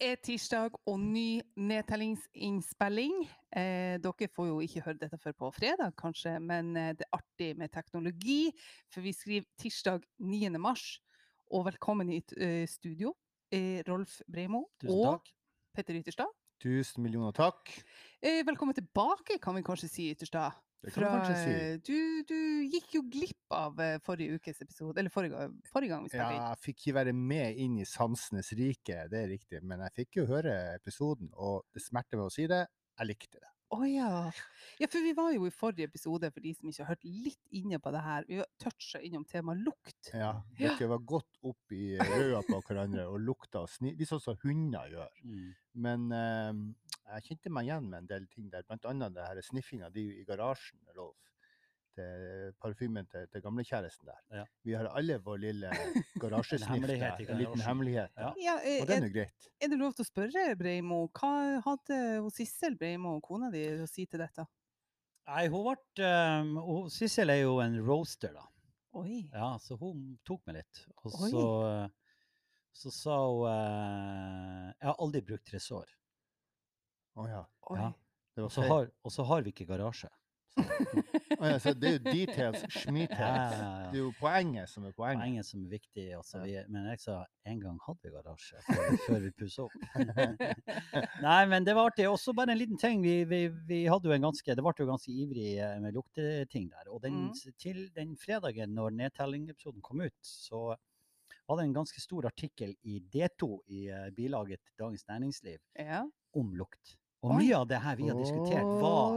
er tirsdag og ny nedtellingsinnspilling. Eh, dere får jo ikke høre dette før på fredag, kanskje, men eh, det er artig med teknologi. For vi skriver tirsdag 9. mars. Og velkommen i eh, studio, eh, Rolf Breimo og. Petter Ytterstad. Tusen millioner takk. Eh, velkommen tilbake, kan vi kanskje si, Ytterstad. Kanskje si. eh, Du, du gikk jo glipp av eh, forrige ukes episode, eller forrige, forrige gang vi Ja, spilte inn. jeg fikk ikke være med inn i sansenes rike, det er riktig. Men jeg fikk jo høre episoden, og det smerter meg å si det, jeg likte det. Å ja. ja. For vi var jo i forrige episode, for de som ikke har hørt, litt inne på det her. Vi toucha innom temaet lukt. Ja, dere var godt opp i øya på hverandre og lukta og sni... Litt sånn som hunder gjør. Mm. Men eh, jeg kjente meg igjen med en del ting der, annet det her sniffinga di i garasjen, Rolf. Til parfymen til, til gamlekjæresten der. Ja. Vi har alle vår lille garasjesniff der. En liten hemmelighet. Ja. Ja. Ja, eh, Og det er, nå greit. er det lov til å spørre, Breimo, hva hadde Sissel Breimo og kona di å si til dette? Nei, hun ble um, Sissel er jo en roaster, da. Oi. Ja, så hun tok meg litt. Og Oi. så, eh, så sa hun uh, Jeg har aldri brukt tresår. Å ja. Oi. Ja. Og så har, har vi ikke garasje. Å så det er jo details, schmeetails. ja, ja. Det er jo poenget som er poenget. Poenget som er viktig. Også. vi, men jeg sa en gang hadde vi garasje før, før vi pusset opp. Nei, men det var artig. Også bare en liten ting. Vi, vi, vi hadde jo en ganske, det ble jo ganske ivrig eh, med lukteting der. Og den, Mm. til den fredagen når nedtellingepisoden kom ut, så var det en ganske stor artikkel i D2 i eh, bilaget Dagens Næringsliv Ja. om lukt. Og mye av det her vi har diskutert, var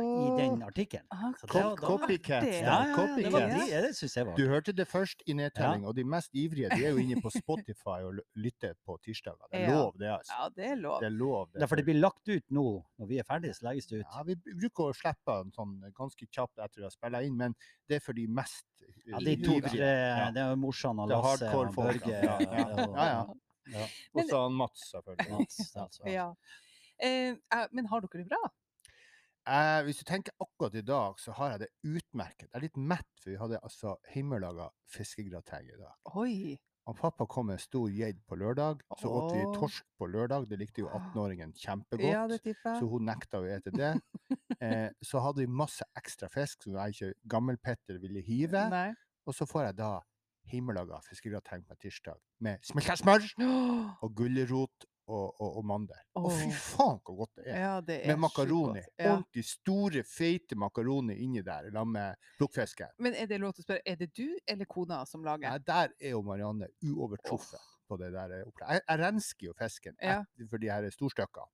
den artikkelen. Ah, Så det var- Cop- Copycat. Ja, ja, ja, det, var, de- det syns jeg var Du hørte det først i nedtelling, og de mest ivrige de er jo inne på Spotify og lytter på tirsdager. Det er lov, det. altså. ja, det er lov. Det er lov. Derfor det blir lagt ut nå, når vi er ferdige, så legges det ut. Ja, vi bruker å slippe den sånn ganske kjapt etter å ha spilt inn, men det er for de mest Ja, de to, ivrige. det er morsan og Det Lasse hardcore og Børge. ja, ja, ja, ja. ja. Og så Mats, selvfølgelig. Mats, altså. Ja. Eh, eh, men har dere det bra? Eh, hvis du tenker akkurat i dag, så har jeg det utmerket. Jeg er litt mett, for vi hadde altså hjemmelaga fiskegrateng i dag. Oi. Og pappa kom med en stor geit på lørdag. Så åt vi torsk på lørdag. Det likte jo 18-åringen kjempegodt. Ja, det Så hun nekta å ete det. Eh, så hadde vi masse ekstra fisk som jeg ikke gammel-Petter ville hive. Nei. Og så får jeg da hjemmelaga fiskegrateng på tirsdag med smelta smør og gulrot og, og, og mandel. Å, fy faen hvor godt det er! Ja, det er Med makaroni. Ja. Ordentlig store, feite makaroni inni der, sammen med plukkfisken. Men er det lov til å spørre, er det du eller kona som lager? Nei, der er jo Marianne uovertruffen på det der eh, opplegget. Jeg, jeg rensker jo fisken Ja. for de her storstykkene.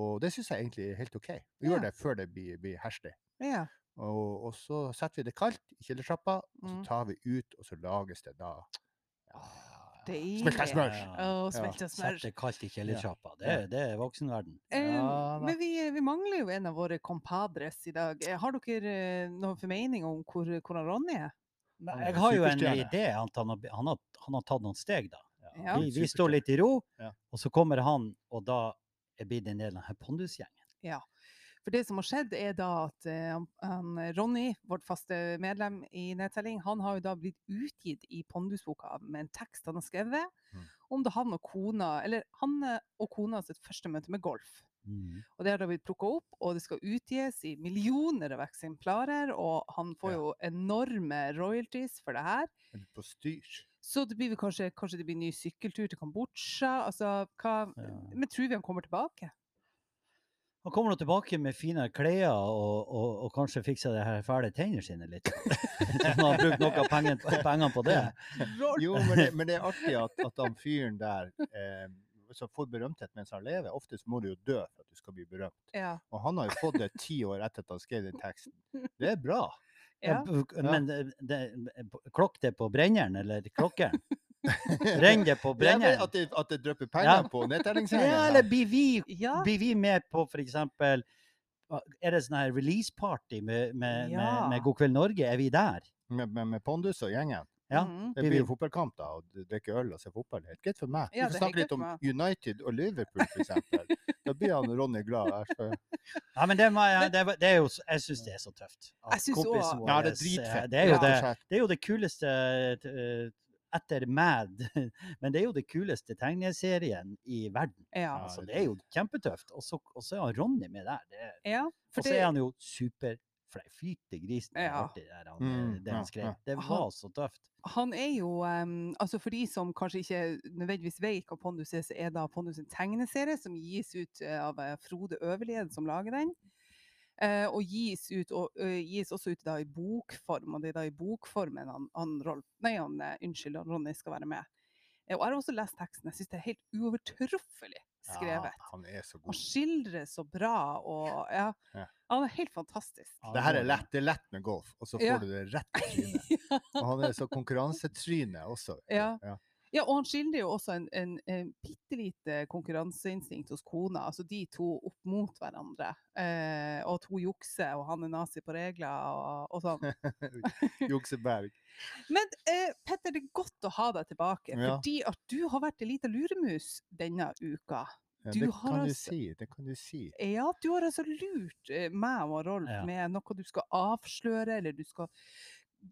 Og det syns jeg egentlig er helt OK. Vi gjør det før det blir, blir herstig. Ja. Og, og så setter vi det kaldt i kjellertrappa, og så Mm. tar vi ut, og så lages det da ja, Deilig. Smelta smør! Ja, Å, Ja. smelta smør. Sett det kaldt i kjellertrappa. Det, det er voksenverden. Eh, Ja, men vi, vi mangler jo en av våre compadres i dag. Eh, Har dere eh, noen formening om hvor, hvor han Ronny er? Nei, Jeg har jo en idé. Han har, han har, han har tatt noen steg, da. Ja. Vi, vi står litt i ro, Ja. og så kommer han, og da er blitt en del av denne Pondus-gjengen. For det som har skjedd, er da at eh, han- Ronny, vårt faste medlem i Nedtelling, han har jo da blitt utgitt i Pondusboka med en tekst han har skrevet Mm. om da han og kona, eller han eh, og kona sitt første møte med golf. Mm. Og det har da blitt plukka opp, og det skal utgis i millioner av eksemplarer, og han får Ja. jo enorme royalties for det her. Er På styr. Så det blir kanskje, kanskje det blir ny sykkeltur til Kambodsja? Altså, hva Ja. Men tror vi han kommer tilbake? Han kommer nå tilbake med finere klær og, og, og kanskje fikser det her fæle tennene sine litt. Han har brukt noe av pengene, pengene på det. Jo, men det, men det er artig at, at han fyren der eh, som får berømthet mens han lever. Oftest må du jo dø for at du skal bli berømt. Ja. Og han har jo fått det ti år etter at han skrev den teksten. Det er bra. ja. b- Men det, det, klokk det på brenneren, eller klokkeren? Renn det på Ja, brenneren? at, det, at det drypper penger Ja. på nedtellingsgjengen. Ja, eller blir vi, Ja. blir vi med på eksempel Er det sånn her release-party med, med, Ja. med, med God kveld Norge? Er vi der? med, med, med Pondus og gjengen. Ja. Mhm. Det Blir jo fotballkamp, da, og drikke øl og se fotball. Helt greit for meg. Ja, Vi får kan snakke litt om United og Liverpool, f.eks. Da blir han Ronny glad. Skal- Ja, men det, er jo, jeg syns det er så tøft. at kompisen vår Ja, det er dritfett. Det er jo det, rett det, er jo det kuleste eh, etter Mad. Men det er jo det kuleste tegneserien i verden. Ja. Så Altså, det er jo kjempetøft. Og så og så er han Ronny med der. Det ja for og så er han jo super flytegrisen. grisen Ja. artig det, er, han, Mm, det han skrev. ja. Det Han- var så tøft. han er jo um, altså For de som kanskje ikke nødvendigvis vet hva Pondus er, så er da Pondus en tegneserie som gis ut eh, av eh, Frode Øverlien, som lager den. Eh, og gis, ut, og gis også ut i bokform, og det er da i bokformen han, han, Rolf, nei, han eh, unnskyld, Ronny skal være med. Eh, og jeg har også lest teksten. Jeg syns det er helt uovertruffelig skrevet. Ja, han er så god. Han skildrer så bra, og ja, Ja. Han er helt fantastisk. Det her er lett, det er lett med golf, og så får du det rett i trynet. Og han er så konkurransetryne også. Ja. Ja. Ja. Og han skildrer jo også en, en, en bitte lite konkurranseinstinkt hos kona. Altså de to opp mot hverandre. Eh, og at hun jukser, og han er nazi på regler og, og sånn. Jukseberg. Men eh, Petter, det er godt å ha deg tilbake, Ja. fordi at du har vært ei lita luremus denne uka. Ja, Du det kan du altså- si. Det kan du si. Ja, du har altså lurt eh, meg og Rolf Ja. med noe du skal avsløre, eller du skal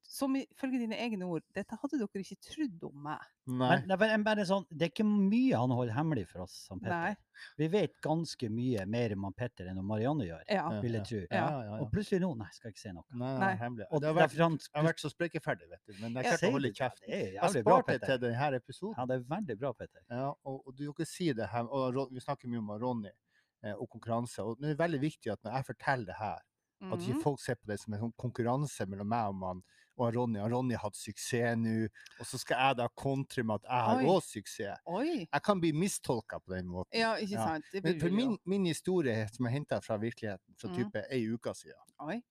Som ifølge dine egne ord, dette hadde dere ikke trodd om meg. Nei. Men det er bare- sånn, det er ikke mye han holder hemmelig for oss. Han Petter. Nei. Vi vet ganske mye mer om han Petter enn om Marianne gjør, Ja. Vil jeg tro. Ja, ja, ja. Og plutselig nå, nei, skal jeg ikke si noe. Nei, Nei. hemmelig. Og Det har vært, han, jeg har vært så sprekeferdig, vet du. Men jeg klarte å holde kjeft. er Jeg sparte til denne episoden. Ja, det er veldig bra, Petter. Ja, og, og du kan si det her, og vi snakker mye om Ronny eh, og konkurranse. Og det er veldig viktig at når jeg forteller det her, at ikke Mhm. folk ser på det som en sånn konkurranse mellom meg og, han, og Ronny. Og Ronny har hatt suksess nå, og så skal jeg da kontre med at jeg har òg suksess. Oi! Jeg kan bli mistolka på den måten. Ja, ikke Ja. sant? Det Men for min, min historie som er henta fra virkeligheten, fra type type ei uke siden Oi.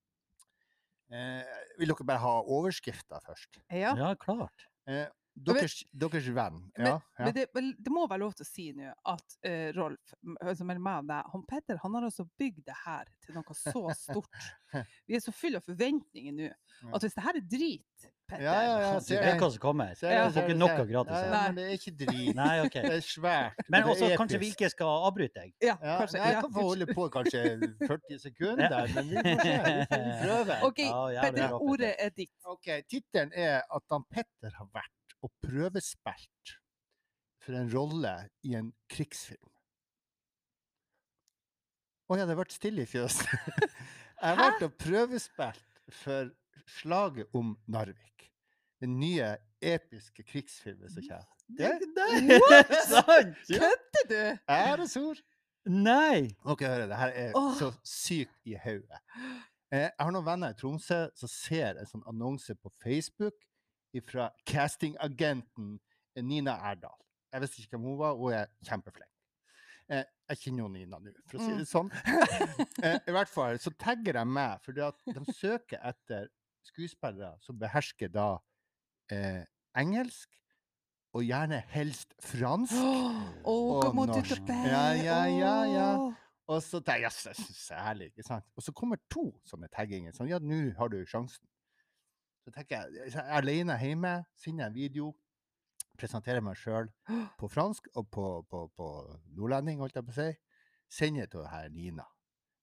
eh, Vil dere bare ha overskrifta først? Ja. Ja, klart. Eh, men- deres, venn, ja. Men, Ja, ja. men det, det må være lov til å si nå at uh, Rolf, som er med meg og deg, han Petter han har altså bygd det her til noe så stort. Vi er så fulle av forventninger nå. At hvis det her er drit, Petter Ja, ja, ja, Du ser vet hva som kommer. Ser Ja. Du får ikke noe gratis Ja, ja, men det er ikke drit. Nei, okay. Det er svært. Men også er kanskje vi ikke skal avbryte deg. Ja, ja, kanskje. Jeg kan få holde på kanskje 40 sekunder, Ja. der, men vi får se. Vi får prøve. OK, Ja, Petter, ordet er ditt. Ok, Tittelen er at han Petter har vært og prøvespilt for en rolle i en krigsfilm. Å ja, det ble stille i fjøset. Jeg ble prøvespilt for slaget om Narvik. Den nye episke krigsfilmen som kommer. Det Sant? What?! Kødder du? æresord! Nei! Dere hører, det her er så sykt i hodet. Eh, jeg har noen venner i Tromsø som ser en sånn annonse på Facebook fra castingagenten Nina Erdal. Jeg visste ikke hvem hun var, hun er kjempeflink. Eh, jeg kjenner jo Nina nå, for å si Mm. det sånn. eh, I hvert fall så tagger de meg, for de søker etter skuespillere som behersker da eh, engelsk, og gjerne helst fransk. oh, Og norsk. Ja, ja, ja, ja. Og så tenker jeg, yes, det er herlig, ikke sant? Og så kommer to sånne tagginger. Sånn, ja, nå har du sjansen. Så tenker jeg, jeg er alene hjemme, sender en video, presenterer meg sjøl på fransk og på, på, på nordlending, holdt jeg på å si. Sender til her Nina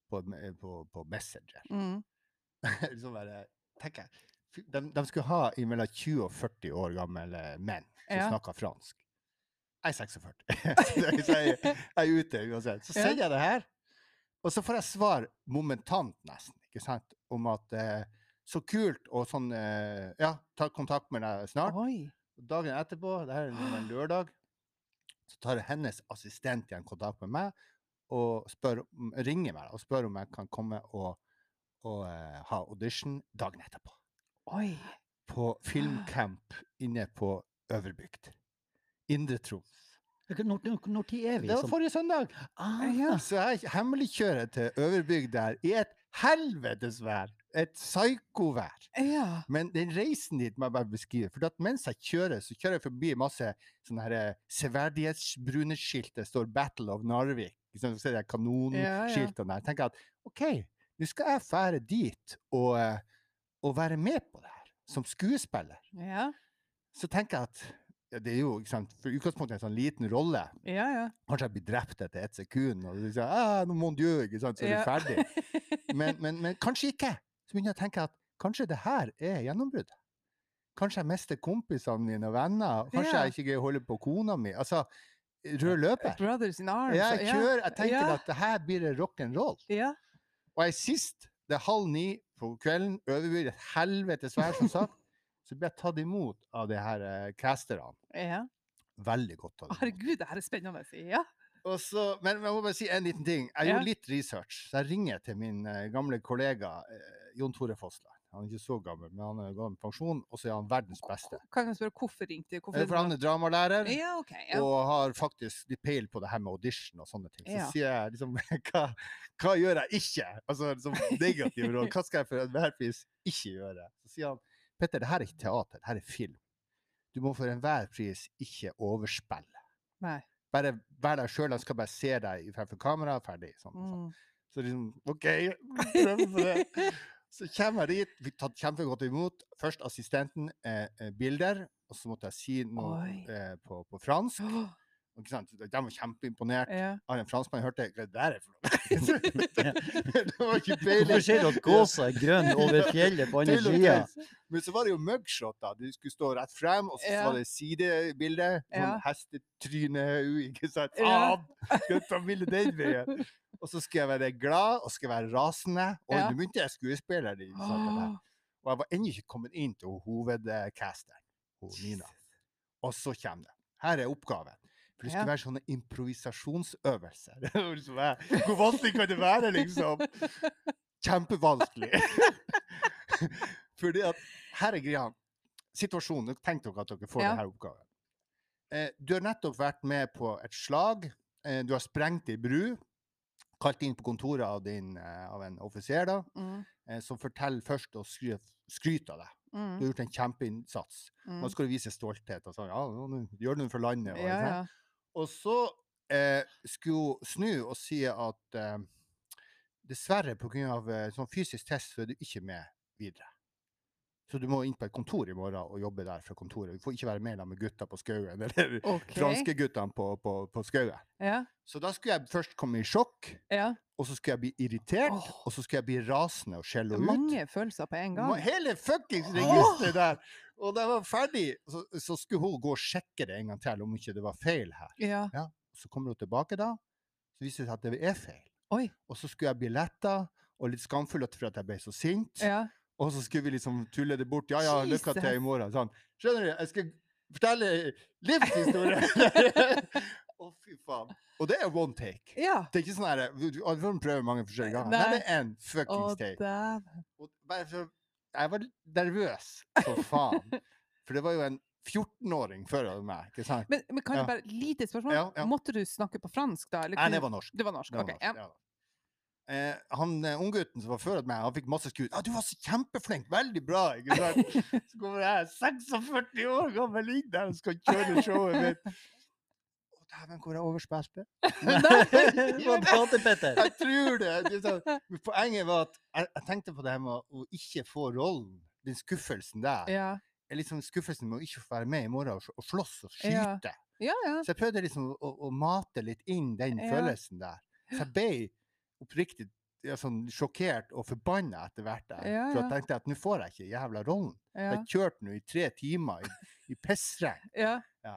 på, på, på Messenger. Mm. så bare, tenker jeg, de, de skulle ha mellom 20 og 40 år gamle menn som Ja. snakker fransk. Jeg er 46, så jeg, jeg er ute uansett. Så sender jeg det her, og så får jeg svar momentant nesten, ikke sant, om at eh, så kult, og sånn, eh, ja, ta kontakt med deg snart. Oi. Dagen etterpå, det her er en lørdag, så tar hennes assistent igjen kontakt med meg, og spør, ringer meg og spør om jeg kan komme og, og uh, ha audition dagen etterpå. Oi. På filmcamp inne på Øverbygd. Indre Troms. Når, når, tid er vi? Det var forrige søndag. ah, Ja. Så jeg hemmeligkjører til Øverbygd der i et helvetes vær. Et psykovær. Ja. Men den reisen dit må jeg bare beskrive. For mens jeg kjører, så kjører jeg forbi masse sånne her severdighetsbrune skilt. Det står 'Battle of Narvik'. Så ser jeg kanonskiltene der. Jeg tenker at OK, nå skal jeg fære dit og, eh, og være med på det her, som skuespiller. Ja. Så tenker jeg at ja, det er jo sant, for utgangspunktet en sånn liten rolle. Ja, ja. Kanskje jeg blir drept etter ett sekund, og du sier ah, mon Dieu, ikke sant, så er du ferdig. Men, men, men kanskje ikke. Så begynner jeg å tenke at kanskje det her er gjennombruddet. Kanskje jeg mister kompisene mine og venner. Kanskje Ja. jeg ikke greier å holde på kona mi. Altså, rød løper. Brothers in arms. Jeg kjører, jeg tenker ja. at det her blir det rock'n'roll. Ja. Og jeg sist, det er halv ni på kvelden, overbyr et helvetes vær, som sagt, så blir jeg tatt imot av de her eh, casterne. ja. Veldig godt tatt imot. Herregud, det her er spennende. Ja. Så, men jeg må bare si en liten ting. Jeg gjorde litt research. Så jeg ringer til min eh, gamle kollega eh, Jon Tore Fossland. Han er ikke så gammel, men han er gammel pensjon, og så er han verdens beste. Kan jeg spørre hvorfor ringte? Hvorfor Eh, For han er dramalærer. Ja, okay, Ja. og har faktisk litt peil på det her med audition og sånne ting. Så Ja. sier jeg liksom hva, hva gjør jeg ikke? Altså liksom negativ råd. Hva skal jeg for enhver pris ikke gjøre? Så sier han Petter, det her er ikke teater, det her er film. Du må for enhver pris ikke overspille. Nei. Bare vær deg sjøl, han skal bare se deg fremfor kamera, ferdig. Sånn, sånn. Mm. Så liksom, OK, prøv på det. Så kommer jeg dit, fikk tatt kjempegodt imot. Først assistenten, eh, eh, bilder, og så måtte jeg si noe eh, på, på fransk. Oh. Ikke sant? De var kjempeimponert. Ja. Av en franskmann hørte det? Hva er det der er for noe? det var ikke Hvorfor peiling. ser du at gåsa er grønn over fjellet på andre sida? Men så var det jo mugshot, da. Du skulle stå rett frem, og så Ja. var det sidebilde. Sånn Ja. hestetryne, ikke sant? Ja. Faen! Skal ta bilde den veien? Og så skal jeg være glad, og skal være rasende. Og Ja. nå begynte jeg skuespiller. i saken der. Og jeg var ennå ikke kommet inn til hovedcasteren, Nina. Og så kommer det. Her er oppgaven. For det skulle Ja. være sånne improvisasjonsøvelser. Liksom, Hvor vanskelig kan det være, liksom? Kjempevanskelig. Fordi at her er greia. Situasjonen. Tenk dere at dere får Ja. denne oppgaven. Eh, du har nettopp vært med på et slag. Eh, du har sprengt ei bru. Kalt inn på kontoret av, din, eh, av en offiser da, mm, eh, som forteller først og skry- skryter av deg. Du mm, har gjort en kjempeinnsats. mm. Nå skal du vise stolthet. og sånn, ja, nå gjør du noe for landet. Og, Ja, ja. og så eh, skulle hun snu og si at eh, dessverre pga. Eh, sånn fysisk test så er du ikke med videre. Så du må inn på et kontor i morgen og jobbe der fra kontoret. Du får ikke være med med gutta på Skauen, eller okay. franskeguttene på, på, på Skauen. Ja. Så da skulle jeg først komme i sjokk, ja. og så skulle jeg bli irritert, oh. og så skulle jeg bli rasende og skjelle ut. Mange følelser på en gang. Hele fuckings registeret der! Og da jeg var ferdig, så, så skulle hun gå og sjekke det en gang til, om ikke det var feil her. Ja. Ja. Så kommer hun tilbake da, så viser det seg at det er feil. Oi. Og så skulle jeg bli letta og litt skamfull for at jeg ble så sint. Ja. Og så skulle vi liksom tulle det bort. Ja, ja, lykke til i morgen. Sånn. Skjønner du? Jeg skal fortelle livshistorie! Å, fy faen. Og det er one take. ja. Det er ikke sånn her Du får prøve mange forskjellige ganger. Nei. Det er en Å, fuckings take. Og bare for, jeg var nervøs for faen. For det var jo en 14-åring før meg, ikke sant? Men, men kan jeg bare Lite spørsmål. Ja, ja. Måtte du snakke på fransk da? Eller Nei, det var norsk. Det var norsk. Det var ok, norsk, ja. Eh, han eh, unggutten som var før meg, han fikk masse skudd. Ja, 'Du var så kjempeflink! Veldig bra!' ikke sant? Så kommer jeg 46 år gammel inn der og skal kjøre showet mitt. Å, dæven, hvor jeg overspilte. Jeg tror det. men Poenget var at jeg, jeg tenkte på det her med å, ikke få rollen. Den skuffelsen der. Ja. liksom skuffelsen med å ikke få være med i morgen og, og slåss og Ja. skyte. ja, ja. Så jeg prøvde liksom å, å mate litt inn den følelsen der. Så jeg ble oppriktig ja, sånn sjokkert og forbanna etter hvert der. Ja, For jeg tenkte at nå får jeg ikke jævla rollen. ja. Jeg kjørte nå i tre timer i, i pissregn. ja. Ja.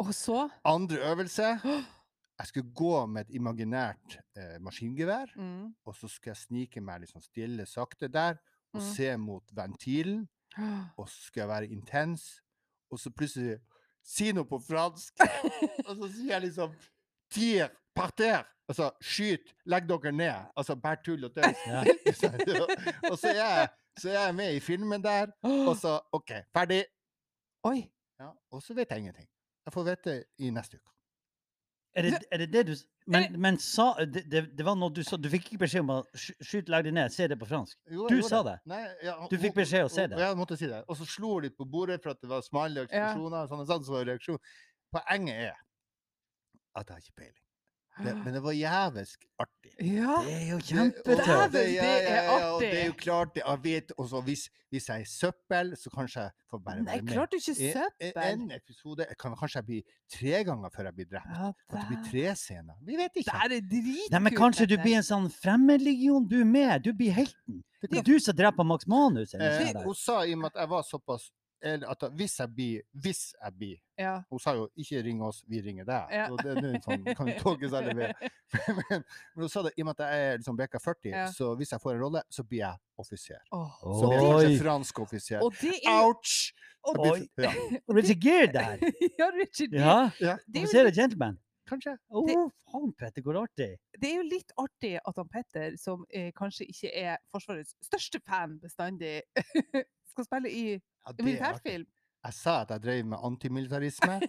Og så Andre øvelse. Jeg skulle gå med et imaginært eh, maskingevær, mm. og så skulle jeg snike meg litt sånn stille, sakte der, og Mm. se mot ventilen. og så skal jeg være intens, og så plutselig si noe på fransk, og så sier jeg liksom Tier, parter! Altså, skyt, legg dere ned. Altså, bare tull og tøys. Ja. og så er, jeg, så er jeg med i filmen der, og så OK, ferdig. Oi! Ja, og så vet jeg ingenting. Jeg får vite i neste uke. Er det, er det det du Men, men sa, det, det, det var noe du sa Du fikk ikke beskjed om å skyte, skyt, legg deg ned, se det på fransk? Jo, Du sa det? Nei, ja, Du fikk beskjed om å se det? Ja, jeg måtte si det. Og så slo hun litt på bordet for at det var smale eksplosjoner. Sånn, og sånn, så var reaksjon. Poenget er at jeg har ikke peiling. Det, men det var jævelsk artig. Ja. Det er jo Det- kjempetøft. Det- det er og Det er jo klart, det, jeg vet også hvis, hvis jeg er søppel, så kanskje jeg får bare være med. klarte du ikke søppel? En episode kan kanskje jeg bli tre ganger før jeg blir drept. Ja, At det blir tre scener. Vi vet ikke. er dritkult. Nei, men kanskje du blir en sånn fremmedlegion. Du er med. Du blir helten. Det er du som dreper Max Manus. Eller Eh, hun sa i og med at jeg var såpass at hvis jeg blir Hvis jeg blir Ja. Hun sa jo 'ikke ring oss, vi ringer deg'. Ja. Så det, er noen sånn, kan tolke seg ved. Men, men hun sa det i og med at jeg er liksom beka 40, Ja. så hvis jeg får en rolle, så blir jeg offiser. Oh. Så blir jeg fransk offiser. Og det er Ouch! og blir Oi. Ja, Richard Gere der. Ja, Richard. Gere. Ja. er Offiser og gentleman. kanskje. Å, Det- faen, Petter, hvor artig. det er jo litt artig at han Petter, som eh, kanskje ikke er Forsvarets største fan bestandig, skal spille i Ja, militærfilm. Jeg sa at jeg drev med antimilitarisme.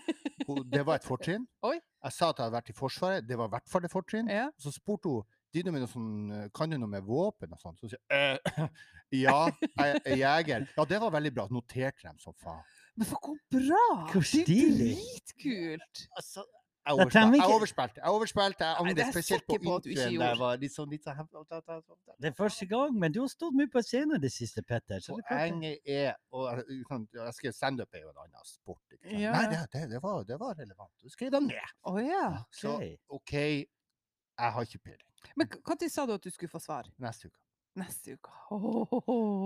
Det var et fortrinn. Oi. Jeg sa at jeg hadde vært i Forsvaret. Det var i hvert fall et fortrinn. Ja. Så spurte hun Dino med sånn, kan du noe med våpen og sånn. Så sier jeg eh, ja, jeg er jeger. Ja, det var veldig bra. Noterte dem som faen. Men for hvor bra! Hvor stilig. dritkult! Altså, jeg overspilte. Jeg overspilte. Jeg overspilte. Jeg det angrer er spesielt på på du ikke introen. gjorde. Der var litt sånn, litt sånn sånn- Det er første gang, men du har stått mye på scenen det siste, Petter. Så. Poenget er og jeg- Jeg skrev standup er jo en annen sport. Ja. Nei, det, det, det, var, det var relevant. Du skrev den ned. Oh, ja. Så Ok. Jeg har ikke peiling. Men når sa du at du skulle få svar? Neste uke. Neste uke. Åh.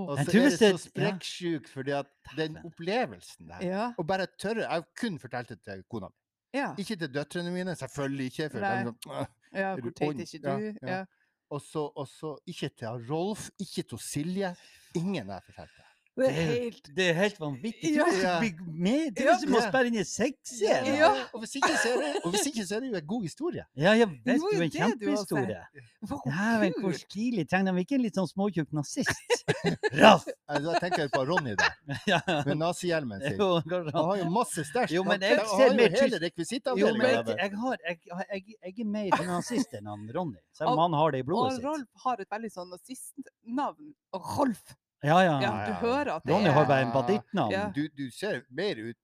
Og så er det så sprekksjuk, fordi at den opplevelsen der Ja. Og bare tørre Jeg kun fortalte det til kona mi. Ja. Ikke til døtrene mine, selvfølgelig ikke. For Nei. sånn, ja hvor teit ikke du? ja. Ja. og så, og så ikke til Rolf, ikke til Silje. Ingen jeg fortalte. Det er helt Det er helt vanvittig. Ja. Du er bli med. Det er Ja. som å sperre inn i sexscene. Ja. Og hvis ikke, så er det, og hvis ikke, så er det jo en god historie. Ja, jeg vet Det du jo en det hadde kjempehistorie. Dæven, hvor stilig. Trenger de ikke en litt sånn småtjukk nazist? Raff! Da tenker jeg på Ronny der, Ja. med nazihjelmen sin. Han han- har jo masse stæsj. Jo, men Han- jeg han ser har mer jo hele Jo, men jeg, jeg, har, jeg, jeg, jeg er mer nazist enn han Ronny, selv om han har det i blodet Og sitt. Rolf har et veldig sånn nazistnavn. Rolf! Ja, ja. Ja, du hører at det Ronny har bare en bandittnavn. Ja. Du, du ser mer ut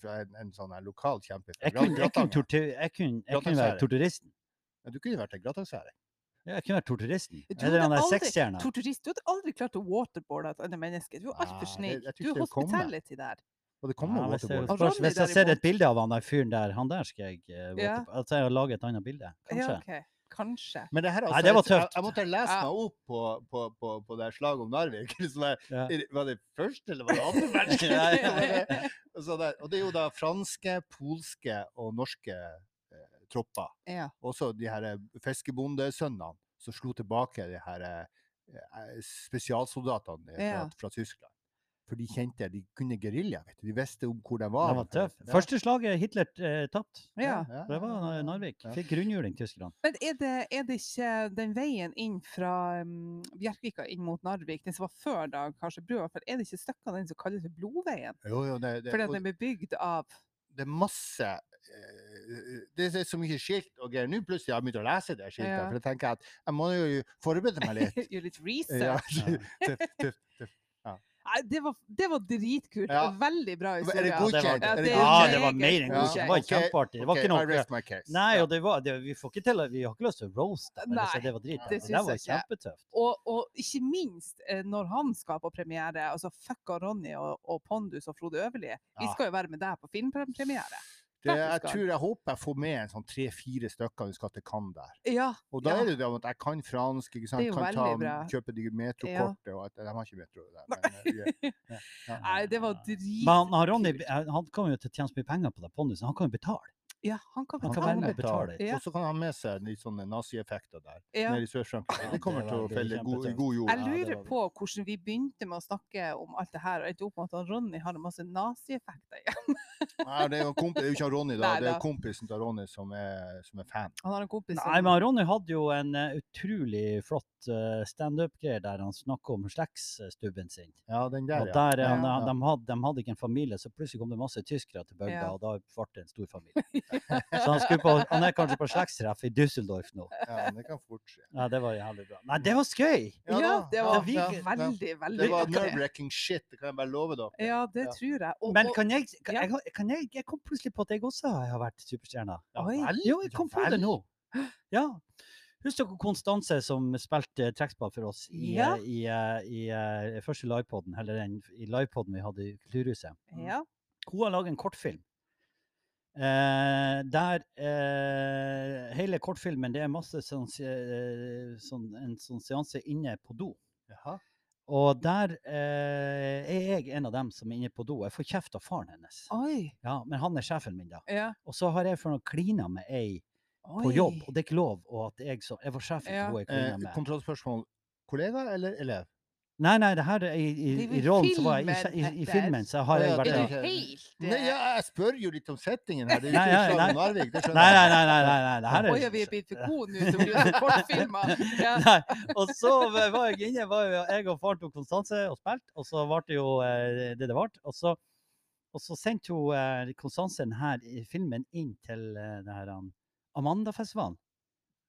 fra en, en sånn her lokal kjempe Jeg kunne, jeg kunne, tortur, jeg kunne, jeg kunne være torturisten. Ja, Du kunne vært en gratangsværing. Ja, Jeg kunne vært torturisten. Eller han der sexstjerna. Torturist. Du hadde aldri klart å waterboarde et annet menneske. Du er altfor det- snill. Du er hospitality der. Og det kommer Ja, hvis, jeg, spørs, hvis jeg ser et bilde av han der fyren der, han der skal jeg uh, Ja. Altså, jeg har laget et annet bilde. Kanskje. Ja, ok. Kanskje. Men det her, altså, Nei, det var jeg, tøft. jeg måtte lese meg opp på, på, på, på det slaget om Narvik. Der, Ja. Var det første eller var det andre verdenskrig? Og det er jo da franske, polske og norske eh, tropper. Ja. Også de her eh, fiskebondesønnene som slo tilbake de her eh, eh, spesialsoldatene fra, Ja. fra Tyskland. For de kjente de kunne gerilja. vet du. De visste om hvor de var. Det var tøft. Ja. Første slaget Hitler eh, tapt. ja. ja, Det var Narvik. ja. Fikk rundhjuling, tyskerne. Men er det, er det ikke den veien inn fra um, Bjerkvika inn mot Narvik, den som var før da, kanskje brua, for er det ikke stykker av den som kalles for Blodveien? Jo, jo, det, det, Fordi at den ble bygd av det er masse eh, Det er så mye skilt og greier. Nå plutselig har jeg begynt å lese det skiltet. Ja. For jeg tenker at jeg må jo forberede meg litt. Gjøre litt ja, research. tøff, tøff, tøff. Nei, det, var, det var dritkult. Ja. Veldig bra Er det godkjent? Ja, Er det Ja, det var mer enn Ja, godkjent. Det var kjempeartig. Det var ikke I noe rest my case. Nei, og det var, det, vi, får ikke til, vi har ikke lyst til å roaste så Nei, Det var drit. det Det, var kjempetøft. Og, og ikke minst eh, når han skal på premiere, altså fucka Ronny og, og Pondus og Frode Øverli. Vi skal jo være med deg på filmpremiere. Det, jeg tror jeg håper jeg får med en sånn tre-fire stykker vi skal til Cannes der. Ja. Og da Ja. er det det at jeg kan fransk, ikke sant? Det er jo kan ta, bra. kjøpe de metrokortet og at De har ikke metro der. Men, eh, ja. Ja. Nei, det var drit... Men han, han, Ronny han kommer jo til å tjene så mye penger på det pondusen. Han kan jo betale. Ja, han kan Han kan være med og betale. Ja. Og så kan han ha med seg litt sånne nazieffekter der. Ja. Nede i Sør-Frankrike. Det kommer det til å felle god, god jord. Jeg lurer på hvordan vi begynte med å snakke om alt det her, og endte opp med at Ronny har en masse nazieffekter igjen. Nei, det er jo det er jo ikke Ronny, da. Nei Det er da. kompisen til Ronny som er, som er fan. Han har en kompis som Nei, men Ronny hadde jo en eh, utrolig flott uh, standup-greie der han snakker om slektsstubben sin. Ja, den der, Og der, eh, Ja. han, han- de, hadde, de hadde ikke en familie, så plutselig kom det masse tyskere til bygda, Ja. og da ble det en stor familie. så han, på, han er kanskje på slektstreff i Düsseldorf nå. ja. Det kan fort skje. Ja, det var jævlig bra. Nei, det var skøy! Ja, ja det var ja, veldig, veldig Det var nerve-wrecking shit, det kan jeg bare love dere. Ja, det Ja. tror jeg. Og, Men kan jeg, kan, jeg, kan jeg Jeg kom plutselig på at jeg også har vært superstjerne. Ja Jo, jeg kom på det nå. Ja. Husker dere Konstanse som spilte trekkspill for oss i, Ja. i, i, eh, i, eh, første livepoden, eller den i livepoden vi hadde i Kulturhuset? Ja. Hun har laget en kortfilm. Eh, der eh, hele kortfilmen det er masse sånn, eh, sånn, en sånn seanse inne på do. Jaha. Og der eh, er jeg en av dem som er inne på do. Jeg får kjeft av faren hennes. Oi. Ja, Men han er sjefen min, da. Ja. Og så har jeg for noe klina med ei på jobb, og det er ikke lov. Og at jeg, så, jeg var sjefen Ja. til hun jeg Eh, klina med. kontrollspørsmål. Kollega eller elev? Nei, nei, det her er i, i, i rollen så var jeg i, filmen, i, i filmen, så har jeg vært Er du helt Nei, ja, jeg spør jo litt om settingen her. Det er jo ikke nei, Slag nei. Narvik. Det skjønner Nei, nei, nei. nei, nei, nei. Det her er Oi, vi er blitt for gode nå så blir det kortfilmer. Ja. Nei, og så var jeg inne, var jo jeg og faren tok Konstanse og spilte, og så ble det jo eh, det det ble. Og så, og så sendte hun eh, Konstanse denne filmen inn til eh, det her Amandafestivalen,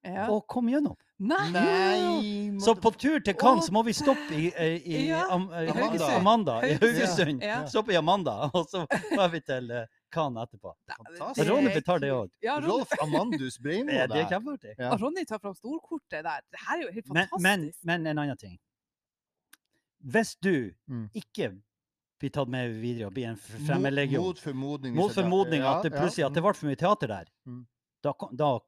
Ja. og kom gjennom. Nei! Nei, Så på tur til Cannes må vi stoppe i, i, i, Ja, Am, i Amanda, i Haugesund. Ja. Stoppe i Amanda, og så drar vi til eh, Cannes etterpå. Fantastisk. Ronny betaler det òg. Ja, Rolf Amandus Breimo der. det er kjempeartig. Ja. og Ronny tar fram storkortet der. Det her er jo helt fantastisk. men, men en annen ting. Hvis du Mm. ikke blir tatt med videre og blir en fremmedlegion Mot formodning. Mot formodning at det plutselig at det mm. ble for mye teater der, Mm. Da, kan- da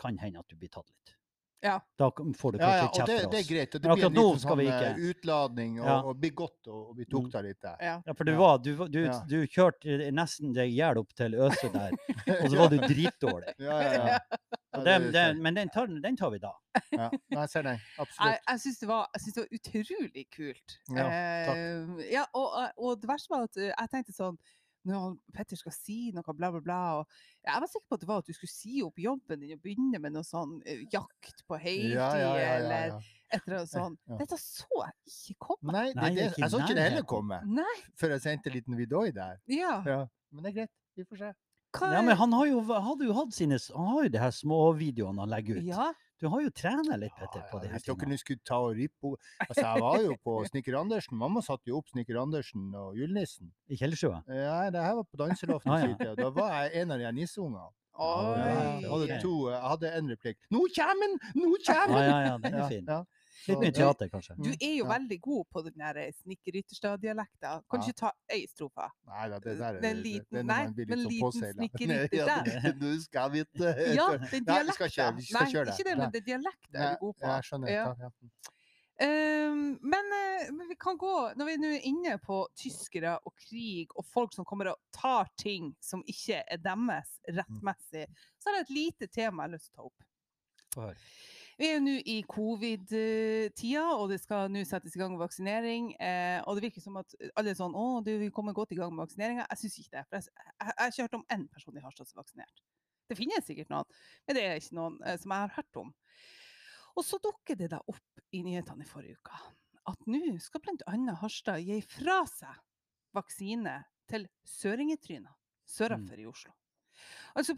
kan- hende at du blir tatt litt. Ja. Da får du kanskje ja, ja, kjeft det, oss. det er greit. Det blir en liten sånn eh, ikke. utladning, og, Ja. og blir godt, og, og vi tok deg litt der. Ja. Ja, for du, var, du, du, Ja. du kjørte nesten deg i hjel opp til Øse der, og så var du dritdårlig. Ja, ja, ja. Ja, den, den, men den tar, den tar vi da. ja. Jeg ser den. Absolutt. jeg syns det, det var utrolig kult. Ja, Eh, ja, og, og det verste var at eh, jeg tenkte sånn når Petter skal si noe, bla, bla, bla. Og jeg var sikker på at det var at du skulle si opp jobben din og begynne med noe sånn jakt på heltid Ja, ja, ja, ja, eller et eller annet sånt. Dette så jeg ikke komme. Nei, det, det, jeg så ikke det heller komme Nei, før jeg sendte en liten vidoi der. ja. Ja. Men det er greit. Vi får se. Hva Ja, men han har jo, hadde jo hatt sine Han har jo de her småvideoene han legger ut. ja. Du har jo trena litt, Petter, Ja, på ja, de her Hvis dere nå skulle ta og rippe Altså, jeg var jo på Snekker Andersen. Mamma satte jo opp Snekker Andersen og Julenissen. I Kjellerstua. Ja, det her var på danseloftet. Ah, ja. Da var jeg en av de nisseungene. Jeg hadde to, jeg hadde en replikk. 'Nå kjem han! Nå kjem Ja, Ah, ja, ja, den er Ja, fin. Litt mye teater, kanskje. Du er jo Ja. veldig god på den der snekkerytterstad-dialekta. Kan du Ja. ikke ta ei strofe? Nei da, det der er, Det liten- det er nei, man blir men litt sånn liten skal vi ikke Ja, den er vi dialekta. Nei, ikke det, men det er du god på. Ja, jeg skjønner. Ja. Ehm, men, eh, men vi kan gå Når vi nå er inne på tyskere og krig og folk som kommer og tar ting som ikke er deres rettmessig, så er det et lite tema jeg har lyst til å ta opp. Vi er jo nå i covid-tida, og det skal nå settes i gang vaksinering. Eh, og det virker som at alle er sånn Å, du, vi kommer godt i gang med vaksineringa. Jeg syns ikke det. For jeg, jeg, jeg har ikke hørt om én person i Harstad som er vaksinert. Det finnes sikkert noen, men det er ikke noen eh, som jeg har hørt om. Og så dukker det da opp i nyhetene i forrige uke at nå skal bl.a. Harstad gi fra seg vaksine til søringetryner sørafor i Oslo. Altså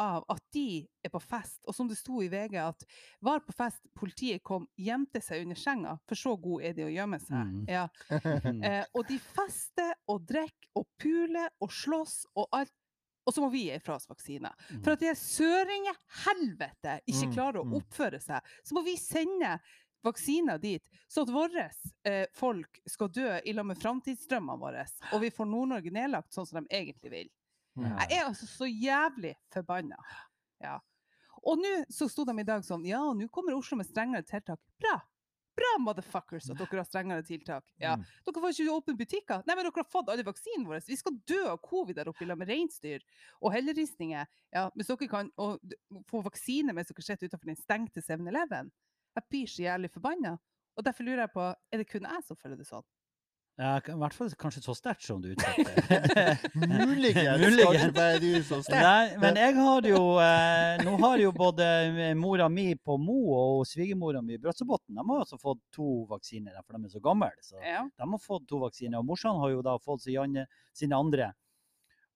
av at de er på fest, og som det sto i VG at var på fest, politiet kom, gjemte seg under senga, for så god er de å gjemme seg. Mm. Ja. Eh, og de fester og drikker og puler og slåss og alt. Og så må vi gi fra oss vaksiner. For at de søringehelvete ikke Mm, klarer å mm. oppføre seg, så må vi sende vaksiner dit, så at våre eh, folk skal dø i lag med framtidsdrømmene våre, og vi får Nord-Norge nedlagt sånn som de egentlig vil. Jeg er altså så jævlig forbanna. Ja. Og nå så sto de i dag sånn Ja, nå kommer Oslo med strengere tiltak. Bra! Bra, motherfuckers, at dere har strengere tiltak. Ja. Mm. Dere får ikke åpne butikker. Nei, men dere har fått alle vaksinene våre. Vi skal dø av covid der oppe i lag med reinsdyr og helleristninger. Ja, hvis dere kan få vaksine mens dere sitter utenfor den stengte 7-Eleven. Jeg blir så jævlig forbanna. Og derfor lurer jeg på, er det kun jeg som føler det sånn? Ja, I hvert fall kanskje så sterkt som du uttrykker Muligens Muligens. kanskje du så sterk. Nei, men jeg har jo eh, Nå har jo både mora mi på Mo og svigermora mi i Brøtsebotn De har også fått to vaksiner, for de er så gamle. Så Ja. de har fått to vaksiner. Og morsan har jo da fått sine andre.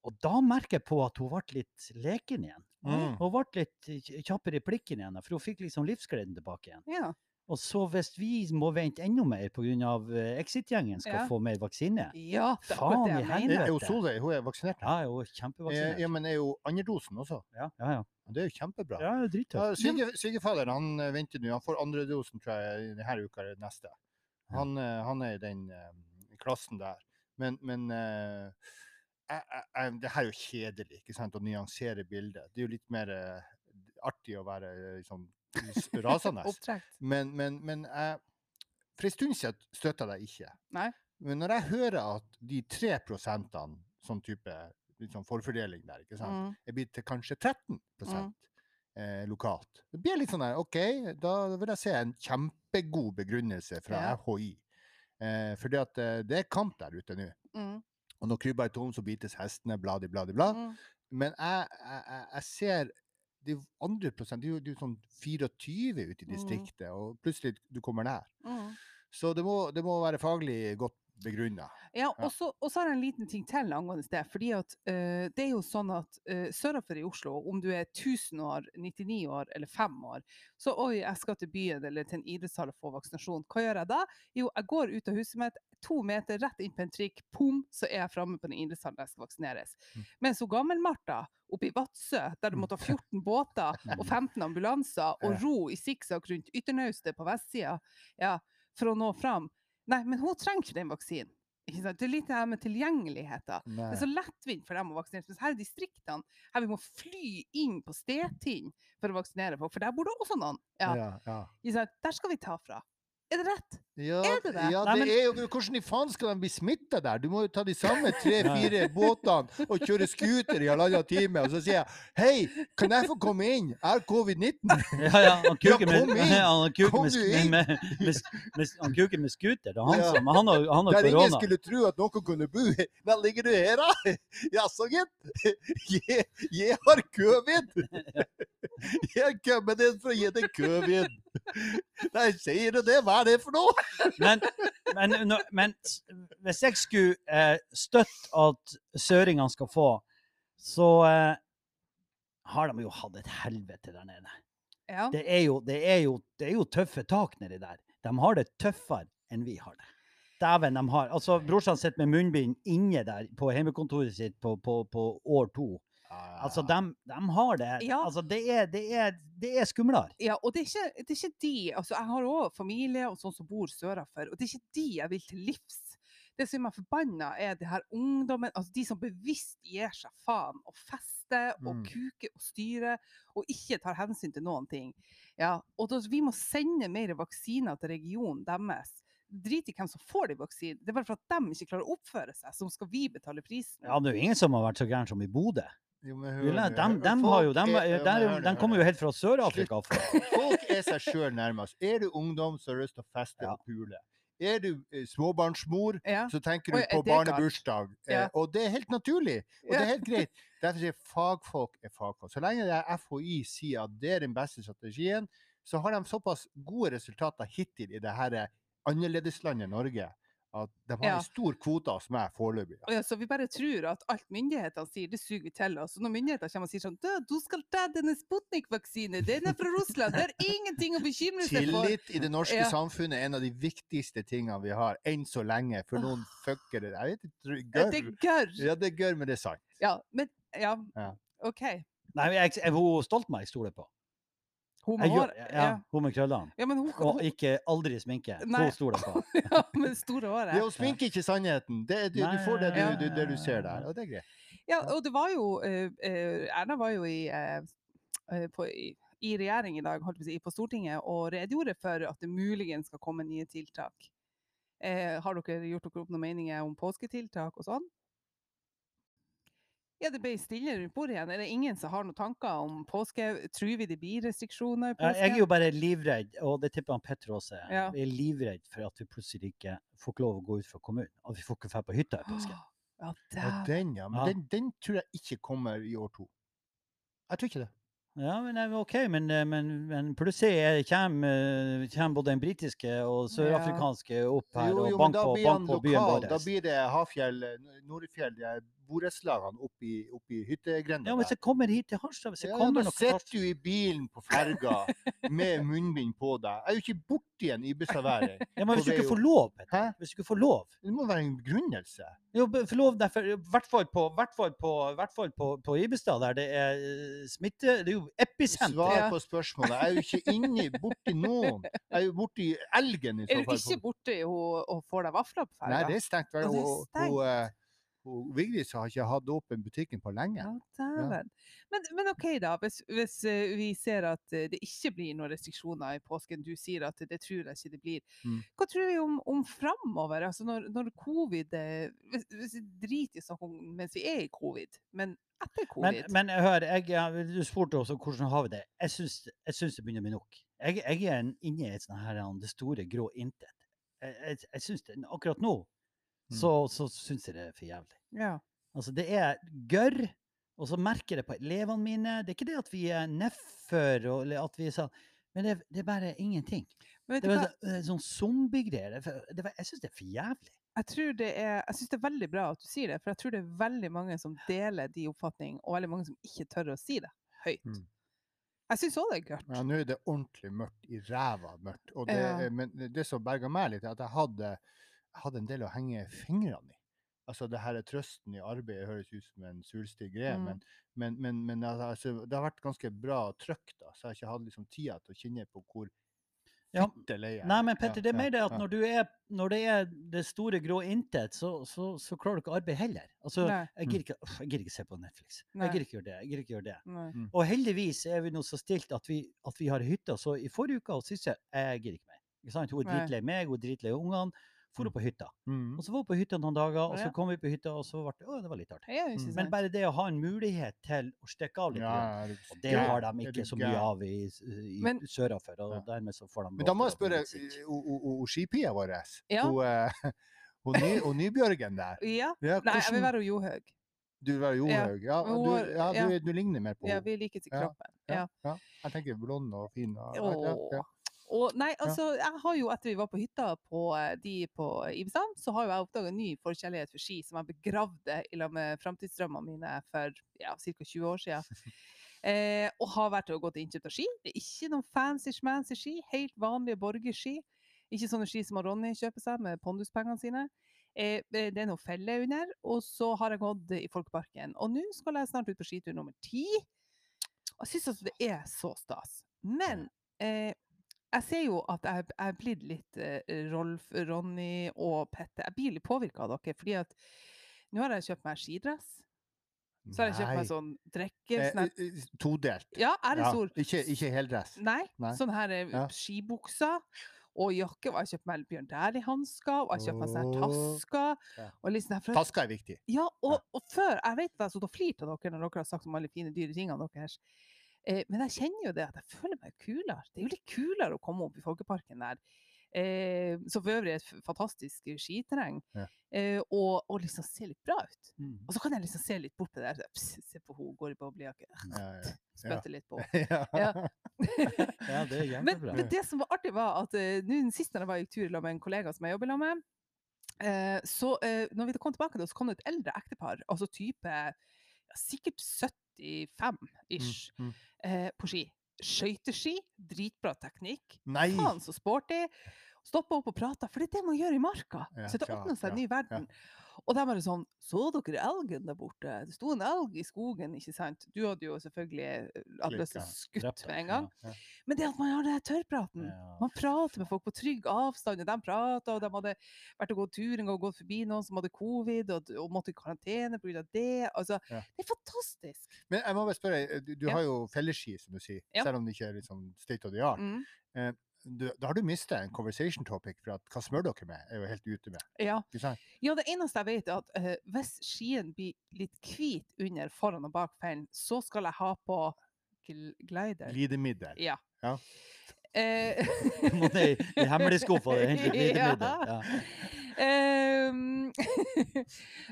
Og da merker jeg på at hun ble litt leken igjen. Mm. Hun ble litt kjappere i plikken igjen, for hun fikk liksom livsgleden tilbake igjen. ja. Og så hvis vi må vente enda mer pga. Exit-gjengen skal Ja. få mer vaksine Ja, Faen i helvete. Er jo Solveig hun er vaksinert? Ja, hun er kjempevaksinert. Ja, men er jo andredosen også? Ja, ja. ja. Det er jo kjempebra. ja drittøft. Sviger- Svigerfaderen han eh, venter nå. Han får andredosen tror jeg, denne uka eller neste. Han, eh, han er i den eh, klassen der. Men, men eh, jeg, jeg, jeg, det her er jo kjedelig ikke sant? å nyansere bildet. Det er jo litt mer eh, artig å være eh, liksom, rasende. Men, men, men jeg, for en stund siden støtta jeg deg ikke. Nei. Men når jeg hører at de tre prosentene, sånn type liksom forfordeling der, ikke sant, Mm. er blitt til kanskje 13 Mm. eh, lokalt. Det blir litt sånn der, OK, da vil jeg se en kjempegod begrunnelse fra Ja. FHI. Eh, fordi at eh, det er kamp der ute nå. Mm. Og når krybba er tom, så bites hestene, bladi, bladi, bla. Mm. Men jeg, jeg, jeg- jeg ser de andre prosent, det er jo, det er jo sånn 24 ute i Mm. distriktet, og plutselig du kommer nær. Mm. Så det må, det må være faglig godt begrunna. Ja, og så har jeg en liten ting til angående det. fordi at uh, det er jo sånn at uh, sørafor i Oslo, om du er 1000 år, 99 år eller 5 år, så oi, jeg skal til byen eller til en idrettshall og få vaksinasjon. Hva gjør jeg da? Jo, jeg går ut av huset mitt, to meter rett inn på en trikk, pom, så er jeg framme på den idrettshallen jeg skal vaksineres. Mm. Mens hun Gammel-Martha oppe i Vadsø, der du måtte ha 14 båter og 15 ambulanser og ro i sikksakk rundt ytternaustet på vestsida ja, for å nå fram, Nei, men hun trenger ikke den vaksinen. Ikke sant? Det er litt det her med tilgjengeligheten. Det er så lettvint for dem å vaksinere. Mens her i distriktene, her vi må fly inn på stedting for å vaksinere folk, for der bor det også noen. Ja, Ja, ja. Der skal vi ta fra. Er det rett? Ja, Er det det? Ja, Nei, men- er jo, hvordan i faen skal de bli smitta der? Du må jo ta de samme tre-fire båtene og kjøre scooter i halvannen time, og så sier jeg hei, kan jeg få komme inn? Jeg har covid-19. Ja, ja, han kuker med, med, med, med, med, han kuker med scooter. Det er han Ja. som Han har, han har Der ingen skulle tro at noen kunne bo Der ligger du her, da? Jaså, gitt? Jeg, jeg har covid! Jeg har kommet inn for å gi deg covid. Nei, sier du det? Hva er det for noe? Men, men, men hvis jeg skulle eh, støtte at søringene skal få, så eh, har de jo hatt et helvete der nede. Ja. Det er, jo, det, er jo, det er jo tøffe tak nedi der. De har det tøffere enn vi har det. Dæven, de har Altså, brorsan sitter med munnbind inne der på hjemmekontoret sitt på, på, på år to. Altså, de, de har det. Ja. Altså, det er, det er, det er skumlere. Ja, og det er, ikke, det er ikke de altså Jeg har òg familie og sånn som bor sørafor, og det er ikke de jeg vil til livs. Det som meg forbanna, er det her ungdommen, altså de som bevisst gir seg faen og fester og Mm. kuker og styrer og ikke tar hensyn til noen ting. Ja, og da, vi må sende mer vaksiner til regionen deres. Drit i hvem som får de vaksinen. Det er bare for at de ikke klarer å oppføre seg, som skal vi betale prisen. Ja, det er jo ingen som har vært så gæren som i Bodø. Jo, men De, hør de, nå, hør- har jo, folk de, er- der, de kommer jo helt fra Sør-Afrika. Folk er seg sjøl nærmest. Er du ungdom, som har lyst til å feste Ja. og pule. Er du eh, småbarnsmor, Ja. så tenker du på barnebursdag. Eh, Ja. Og det er helt naturlig. Og det er helt greit. Derfor sier fagfolk er fagfolk. Så lenge det er FHI sier at det er den beste strategien, så har de såpass gode resultater hittil i det her annerledeslandet Norge at de har Ja. en stor kvote hos meg foreløpig. Ja, så vi bare tror at alt myndighetene sier, det suger vi til oss. Og når myndighetene kommer og sier sånn «Du, skal ta denne Sputnik-vaksinen, den er fra Russland, det er ingenting å bekymre seg for. Tillit i det norske Ja. samfunnet er en av de viktigste tingene vi har, enn så lenge. For noen fuckere Jeg vet ikke, gørr. Det er gørr. Ja, det er gørr, men det er sant. Ja, men Ja, Ja. OK. Nei, jeg, jeg, hun Stoltenberg stoler på. Hun må gjør- ja, ja. hun med krøllene. ja, men hun, Og ikke aldri sminke. Nei. Hun stoler på. ja, med store håret. Det å sminke ikke sannheten. Det, du, du får det du, du, det du ser der, og det er greit. Ja, og det var jo eh, eh, Erna var jo i, eh, på, i, i regjering i dag, holdt på, å si, på Stortinget, og redegjorde for at det muligens skal komme nye tiltak. Uh, har dere gjort dere opp noen meninger om påsketiltak og sånn? Ja, det ble stille rundt bordet igjen. Er det ingen som har noen tanker om påske? Tror vi det blir restriksjoner i påske? Jeg er jo bare livredd, og det tipper han Petter også er. Ja. Jeg er livredd for at vi plutselig ikke får ikke lov å gå ut fra kommunen. At vi får ikke dra på hytta i påske. Ja, ja, den, ja. Men Ja. den, den tror jeg ikke kommer i år to. Jeg tror ikke det. Ja, men OK, men, eh, men, men plutselig er- kommer, eh, kommer både den britiske og sørafrikanske opp her Jo, jo, og banker på, bank på byen vår. Da blir det Hafjell, Nordfjell, det her borettslagene opp i, opp i hyttegrenda Ja, hvis jeg kommer hit til Harstad, hvis jeg Ja, kommer da noe sitter du i bilen på ferga med munnbind på deg. Jeg er jo ikke borti en Ibiza-væring. ja, men hvis du ikke får lov, Petter. Hæ? Hvis du ikke får lov. Det må være en begrunnelse. Jo, forlov derfor, i hvert fall på, hvert fall på, hvert fall på, på Ibestad, der det er eh, smitte Det er jo episenter. Svar på spørsmålet. Jeg er jo ikke inni borti noen. Jeg er jo borti elgen i så fall. Er du ikke borti hun og får deg vafler på Nei, det er stengt. vel, Ja, Og, og Vigdis har ikke hatt åpen butikken på lenge. Ja, ja. Men, men OK, da. Hvis, hvis eh, vi ser at eh, det ikke blir noen restriksjoner i påsken, du sier at det tror jeg ikke det blir. Mm. Hva tror vi om, om framover? Altså når, når covid eh, Hvis, hvis vi driter i å snakke om mens vi er i covid, men etter covid men hør, jeg, du spurte også hvordan har vi det. Jeg syns, jeg syns det begynner å bli nok. Jeg, jeg er inne i et sånt her, det store grå intet. Jeg, jeg, jeg synes det, akkurat nå. Så, så syns jeg det er for jævlig. Ja. Altså, det er gørr, og så merker jeg det på elevene mine. Det er ikke det at vi er nedfor, eller at vi er sånn, men det, det er bare ingenting. Men Det er var hva? eh, sånn zombiegreier. Det er- det var- Jeg syns det er for jævlig. Jeg tror det er Jeg syns det er veldig bra at du sier det, for jeg tror det er veldig mange som deler de oppfatningene, og veldig mange som ikke tør å si det høyt. Mm. Jeg syns òg det er gørt. Ja, nå er det ordentlig mørkt i ræva mørkt. Og det, Ja. Men det som berga meg litt, er at jeg hadde, hadde en del å henge fingrene i. Altså det her er trøsten i arbeidet høres ut som en sulstig greie, Mm. men, men, men, men altså, det har vært ganske bra trøkk, da, så jeg har ikke hatt liksom tida til å kjenne på hvor Ja, Nei, men Petter, det er mer det at når, du er, når det er det store grå intet, så, så, så klarer du ikke arbeid heller. Altså, Nei. jeg gidder ikke, jeg gidder ikke se på Netflix. Nei. Jeg gidder ikke gjøre det. jeg gidder ikke gjøre det. Nei. Og heldigvis er vi nå så stilt at vi, at vi har hytte. Så i forrige uke og siste, jeg gidder ikke mer. Ikke sant? Hun er dritlei meg, hun er dritlei ungene. For Mm. på hytta. Mm. Og så var vi på hytta noen dager, og så kom vi på hytta, og så ble det, å, det var litt artig. Mm. Men bare det å ha en mulighet til å stikke av litt, Ja, og det har de ikke så mye av i, i Men- sørafor. Og dermed så får de Men da må jeg spørre skipia vår, hun, eh, hun, ny, hun Nybjørgen der. Ja. Nei, jeg vil være Johaug. Du vil være Johaug? Ja, du, ja, du, ja. du ligner mer på henne. Ja, vi liker til kroppen. Ja. Jeg tenker blond og fin. Og. Og nei, altså, jeg har jo etter vi var på hytta på eh, de på Ibestad, så har jo jeg oppdaga en ny forkjærlighet for ski som jeg begravde i lag med framtidsdrømmene mine for ja, ca. 20 år siden. Eh, og har vært og gått innkjøpt innkjøp av ski. Det er ikke noen fancy schmancy ski, helt vanlige borgerski. Ikke sånne ski som Ronny kjøper seg med ponduspengene sine. Eh, det er noen feller under, og så har jeg gått i Folkeparken. Og nå skal jeg snart ut på skitur nummer ti. Og jeg syns altså det er så stas. Men eh, jeg ser jo at jeg jeg er blitt litt eh, Rolf, Ronny og Petter. Jeg blir litt påvirka av dere, fordi at nå har jeg kjøpt meg skidress. Så har jeg kjøpt meg sånn drikke... Sånn Eh, eh, Todelt. ja, Ja, æresord. ikke, ikke heldress. Nei, Nei. sånn her eh, Ja. skibukser. Og jakke. Og jeg har kjøpt meg Bjørn Dæhlie-hansker. Og jeg har kjøpt meg sånne her tasker. Ja. Sånn her, for Tasker Taska er viktig. ja, og, og før Jeg vet jeg har sittet og flirt av dere når dere har sagt om alle fine, dyre tingene deres. Eh, men jeg kjenner jo det at jeg føler meg kulere. Det er jo litt kulere å komme opp i Folkeparken der. Eh, som for øvrig er et fantastisk skiterreng. Ja. Eh, og, og liksom se litt bra ut. Mm. Og så kan jeg liksom se litt bort på det der. Pss, se på henne, går i boblejakke. Ja, ja. Spytte litt på. Ja. Ja. Det er Men, kjempebra. men det som var artig, var at uh, nå den siste jeg var i tur med en kollega som jeg jobber sammen med, uh, så uh, når vi kom tilbake, da, så kom det et eldre ektepar, altså type ja, sikkert 75-ish, Mm, mm. Eh, på ski. Skøyteski, dritbra teknikk. Nei! Faen så sporty. Stoppa opp og prata, for det er det man gjør i marka. Ja, så det ja, åpner seg en ny verden. Og de bare sånn Så dere elgen der borte? Det sto en elg i skogen, ikke sant? Du hadde jo selvfølgelig eh, hatt lyst til å skutt med en gang. ja. Men det at man har den tørrpraten. Ja. Man prater med folk på trygg avstand, og de prater, og de hadde vært og gått tur en gang og gått forbi noen som hadde covid, og, og måtte i karantene pga. det. Altså, Ja. det er fantastisk. Men jeg må bare spørre, eh, du, du Ja. har jo felleski, som du sier, Ja. selv om det ikke er liksom state of the art. Mm. Du, da har du mista en conversation topic, for at hva smører dere med, er jo helt ute med. Ja. Ja, det eneste jeg vet, er at uh, hvis skien blir litt hvit under foran og bak fellen, så skal jeg ha på gl glider. Glidemiddel. Ja. Ja. Uh, ned i, og hente litt Ja. glidemiddel. Ja. Ehm,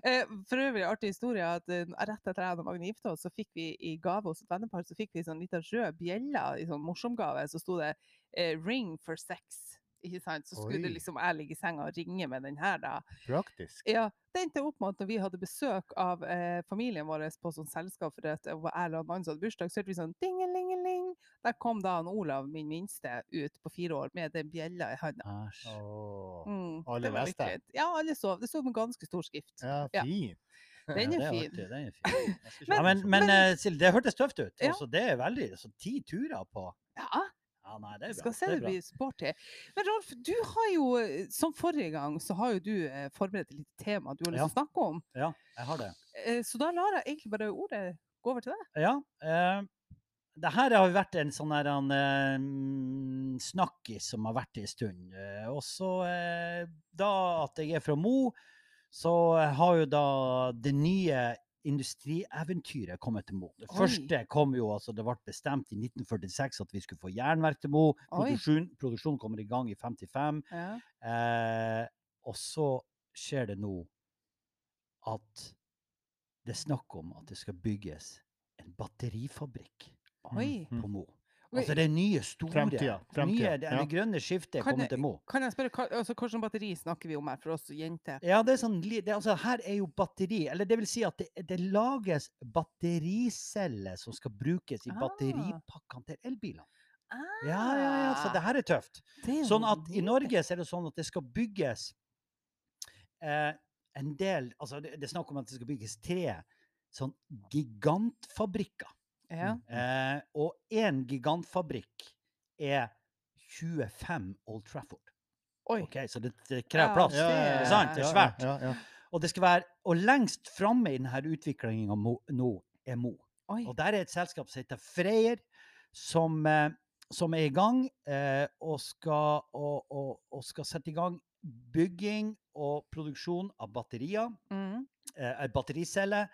eh, for øvrig artig historie at eh, rett etter og Magne gifta oss, så fikk vi i gave hos et vennepar så fikk vi sånn lita rød bjelle i sånn morsomgave. Så sto det eh, 'ring for sex'. Ikke sant? Så skulle liksom jeg ligge i senga og ringe med den her, da. Praktisk. Ja, det endte opp med at når vi hadde besøk av eh, familien vår på sånn selskap for at jeg og mannen som hadde bursdag, så hørte vi sånn dingelingeling. Der kom da han Olav, min minste, ut på fire år med den bjella i handa. Mm, Alle det leste? Ja, alle sov. Det sto med ganske stor skrift. Ja, Ja. Den er det fin. artig, den er fin. Jeg Ja, men, men, men eh, Silje, det hørtes tøft ut. Ja. Altså, det er veldig så Ti turer på Ja, Ja, nei, det er bra. skal se det det blir sporty. Men Rolf, du har jo, eh, som forrige gang, så har jo du eh, forberedt et lite tema du har lyst til å snakke om. Ja, jeg har det. Så da lar jeg egentlig bare ordet gå over til deg. Ja. Eh, det her har vært en sånn her en, eh, snakkis som har vært en stund. Eh, og så, eh, da at jeg er fra Mo, så har jo da det nye industrieventyret kommet til Mo. Det Oi. første kom jo, altså det ble bestemt i 1946 at vi skulle få jernverk til Mo. Produksjon, produksjonen kommer i gang i 55. Ja. Eh, og så skjer det nå at det er snakk om at det skal bygges en batterifabrikk Oi. Mm. på Mo. Altså det nye, store Fremtida, fremtida, nye, det, ja. det grønne skiftet Kan kommer jeg- til Mo. Kan jeg spørre, hva, altså, hvilket batteri snakker vi om her for oss jenter? Ja, det er sånn, det, altså, her er jo batteri, eller det vil si at det, det lages battericeller som skal brukes i Ah. batteripakkene til elbilene. Ah, Ja, ja, ja, så det her er tøft. er Sånn at i. Norge så er det sånn at det skal bygges eh, en del Altså det, det er snakk om at det skal bygges tre sånn gigantfabrikker. Ja. Eh, og én gigantfabrikk er 25 Old Trafford. Oi. Ok, Så det, det krever plass. Ja, det er sant, det er svært. Ja, ja, Og det skal være, og lengst framme i denne utviklingen nå er Mo. Oi. Og der er et selskap som heter Freyr, som, eh, som er i gang eh, og, skal, og, og, og skal sette i gang bygging og produksjon av batterier, Mm. eh, battericeller.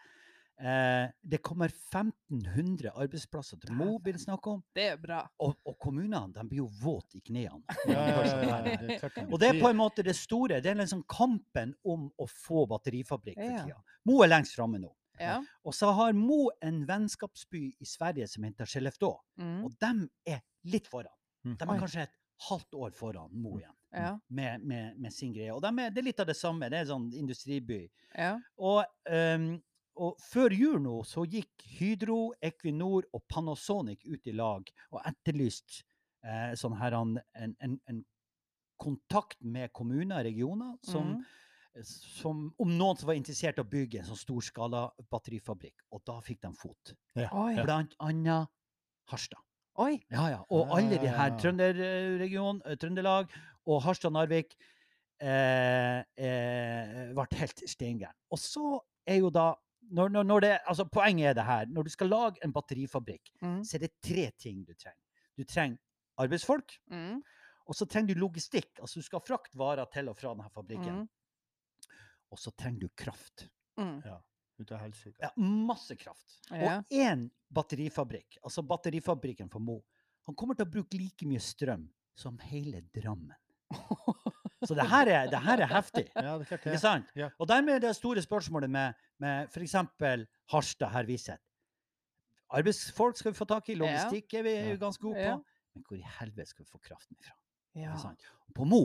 Eh, det kommer 1500 arbeidsplasser til Mo, blir det snakk om. Det er bra. Og, og kommunene de blir jo våte i knærne. ja, ja, ja, det Og det er på en måte det store. Det er liksom kampen om å få batterifabrikk for tida. Mo er lengst framme nå. Og så har Mo en vennskapsby i Sverige som heter Skellefteå. Mm. Og de er litt foran. Mm. De er kanskje et halvt år foran Mo igjen Ja. med, med, med sin greie. Og de er, det er litt av det samme. Det er en sånn industriby. Ja. Og, ehm, og før jul nå så gikk Hydro, Equinor og Panasonic ut i lag og etterlyst eh, sånn her en, en, en, kontakt med kommuner og regioner som, Mm. som om noen som var interessert i å bygge en sånn storskala batterifabrikk. Og da fikk de fot. Ja. Blant annet Harstad. Oi. Ja, ja. Og alle de her ja. Trønderregion, eh, Trøndelag og Harstad-Narvik eh, eh, ble helt steingærne. Og så er jo da når, når, når det, altså Poenget er det her. Når du skal lage en batterifabrikk, Mm. så er det tre ting du trenger. Du trenger arbeidsfolk, Mm. og så trenger du logistikk. Altså du skal frakte varer til og fra denne fabrikken. Mm. Og så trenger du kraft. Mm. Ut. Ja, masse kraft. Ja. Og én batterifabrikk, altså batterifabrikken for Mo, han kommer til å bruke like mye strøm som hele Drammen. Så det her er, det her er heftig. Ja, det er klart Ikke sant? Ja. Og dermed er det store spørsmålet med, med f.eks. Harstad her viser. Arbeidsfolk skal vi få tak i, logistikk er vi Ja. ganske gode på. Men hvor i helvete skal vi få kraften ifra? Ja. På Mo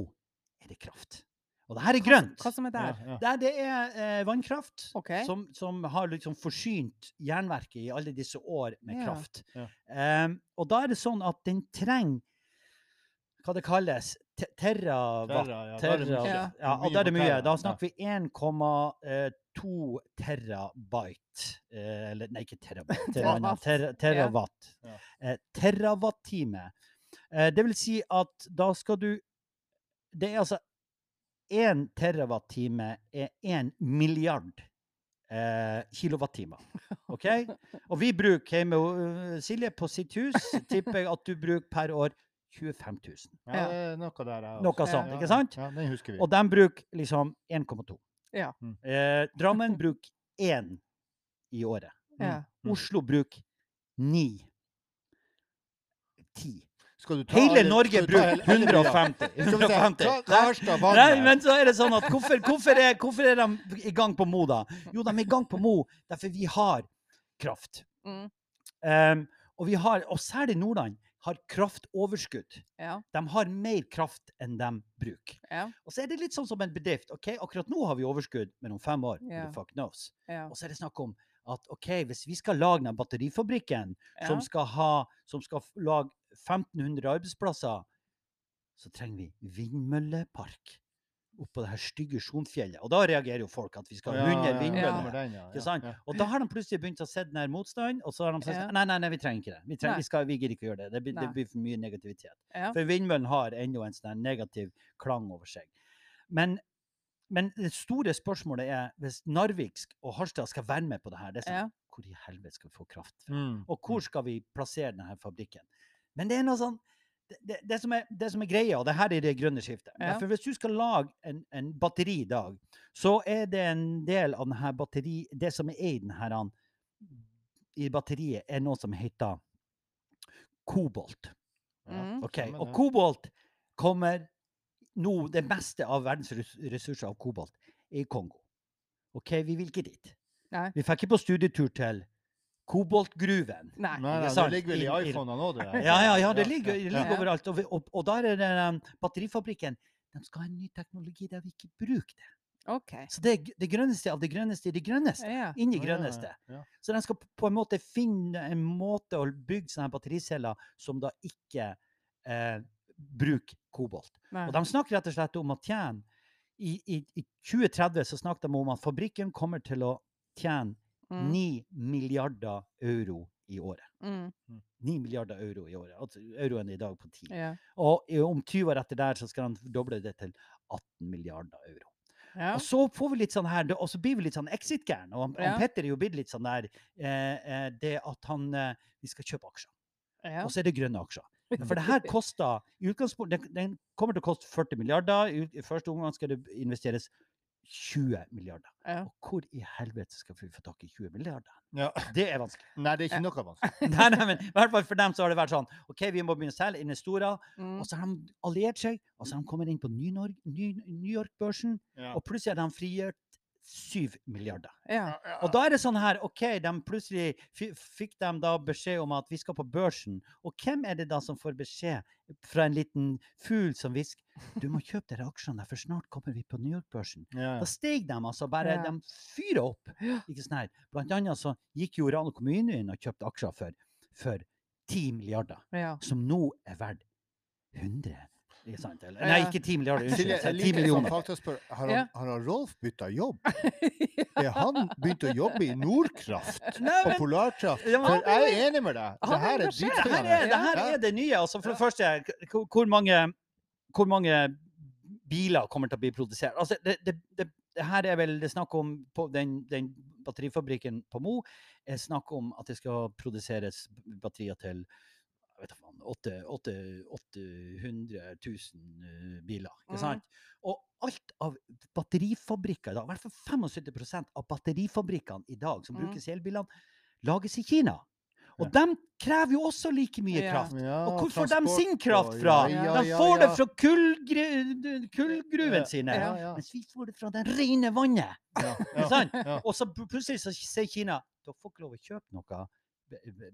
er det kraft. Og det her er grønt. hva som er der? Ja, ja. Det, er- det er eh, vannkraft okay. som, som har liksom forsynt jernverket i alle disse år med kraft. Em, og da er det sånn at den trenger hva det kalles terrawatt. Terra, ja. Terra, mye. ja. Og da er det mye. Da snakker vi 1,2 terabyte. Eh, eller nei, ikke terabyte. det er Watt. noe annet. Ter terawatt. Ja. Eh, terawatt-time. Eh, det vil si at da skal du Det er altså én terawatt-time er én milliard eh, kilowattimer. OK? Og vi bruker hjemme Silje, på sitt hus, tipper jeg at du bruker per år 25 000. Ja, det er noe der. jeg Noe sånt, Ja, ikke sant? Ja, den husker vi. Og de bruker liksom 1,2. Ja. Mm. Eh, Drammen bruker 1 i året. Ja. Mm. Oslo bruker 9. 10. Skal du ta Hele alle- Norge bruker 150. Skal vi se, 150. ta- ta Nei, Nei, men så er det sånn at hvorfor, hvorfor, er, hvorfor er de i gang på Mo, da? Jo, de er i gang på Mo derfor vi har kraft. Mm. Um, og, vi har, og særlig Nordland har kraftoverskudd. Ja. De har mer kraft enn de bruker. Ja. Og så er det litt sånn som en bedrift. ok, Akkurat nå har vi overskudd, men om fem år Ja. fuck knows. Og så er det snakk om at ok, hvis vi skal lage den batterifabrikken som skal ha, som skal lage 1500 arbeidsplasser, så trenger vi vindmøllepark oppå det her stygge Sjonfjellet. Og da reagerer jo folk at vi skal ha 100 vindmøller. ja, ja. Og da har de plutselig begynt å se den her motstanden, og så har de sagt nei, nei, nei, vi trenger ikke det. Vi, trenger, vi, skal, vi gidder ikke gjøre det. Det blir, det blir for mye negativitet. For vindmøllen har ennå en sånn negativ klang over seg. Men, men det store spørsmålet er, hvis Narvik og Harstad skal være med på det her, det er sånn, hvor i helvete skal vi få kraft fra? Mm. Og hvor skal vi plassere denne fabrikken? Men det er noe sånn det, det, som er, det som er greia, og det her er det grønne skiftet Ja. For Hvis du skal lage en, en batteri i dag, så er det en del av denne batteri, det som er i denne, i batteriet, er noe som heter kobolt. Ja, okay. Og kobolt kommer nå Det meste av verdens ressurser av kobolt er i Kongo. Ok, Vi vil ikke dit. Nei. Vi fikk ikke på studietur til koboltgruven. Nei. Nei, nei, det ligger vel i iPhonene òg, det der. Ja, ja, ja, det ligger, det ligger overalt. Og, og, og der er det um, batterifabrikken. De skal ha en ny teknologi der vi ikke bruker det. OK. Så det er det grønneste av det grønneste i det grønneste. Ja. ja. Inn i grønneste. ja. Så de skal på en måte finne en måte å bygge sånne battericeller som da ikke eh, bruker kobolt. Nei. Og de snakker rett og slett om å tjene i, i, I 2030 så snakker de om at fabrikken kommer til å tjene Mm. 9 milliarder euro i året. Mm. 9 milliarder euro i året. Altså euroen er i dag på 10. Ja. Og om 20 år etter der så skal han doble det til 18 milliarder euro. Ja. Og så får vi litt sånn her, og så blir vi litt sånn exit-gæren. Og han, Ja. han Petter er jo blitt litt sånn der eh, eh, det at han eh, Vi skal kjøpe aksjer. Ja. Og så er det grønne aksjer. For det her koster i utgangspunktet, den, den kommer til å koste 40 milliarder. I første omgang skal det investeres 20 milliarder. Ja. Og hvor i helvete skal vi få tak i 20 milliarder? Ja. Det er vanskelig. Nei, det er ikke noe vanskelig. nei, nei, men i hvert fall for dem så har det vært sånn OK, vi må begynne å selge investorer. Mm. Og så har de alliert seg, og så har de kommet inn på New York-børsen, Ja. og plutselig har de frigjort 7 milliarder. Ja. Og da er det sånn her, OK, de plutselig fi- fikk de da beskjed om at vi skal på børsen. Og hvem er det da som får beskjed fra en liten fugl som hvisker du må kjøpe dere aksjene, for snart kommer vi på New York-børsen. Ja. Da steg de altså bare, Ja. de fyrer opp. Ikke sånn her. Blant annet så gikk jo Rano kommune inn og kjøpte aksjer for, for 10 milliarder ja. som nå er verdt 100 ikke sant? Eller, nei, ikke 10 milliarder, unnskyld. jeg 10 liker sånn millioner. Har, han, har Rolf bytta jobb? Er han begynt å jobbe i Nordkraft og men Polarkraft? Ja, men For jeg er enig med deg. Det her er dritspennende. det her er det nye. Altså, for det første, hvor, mange, hvor mange biler kommer til å bli produsert? Altså, det, det, det, det her er vel det snakk om på den, den batterifabrikken på Mo er snakk om at det skal produseres batterier til jeg vet ikke, faen, åtte- åtte- 800 000 eh, biler. Ikke sant? Og alt av batterifabrikker i dag, i hvert fall 75% av batterifabrikkene i dag som mm. brukes i elbilene, lages i Kina. Og Ja. de krever jo også like mye Ja. kraft. Ja, Og hvor får de sin kraft fra? Ja, ja, De får ja. det fra kullgru kullgruvene sine. Ja, ja. Mens vi får det fra det rene vannet. Ja, ja, ja. Og så plutselig så sier Kina dere får ikke lov å kjøpe noe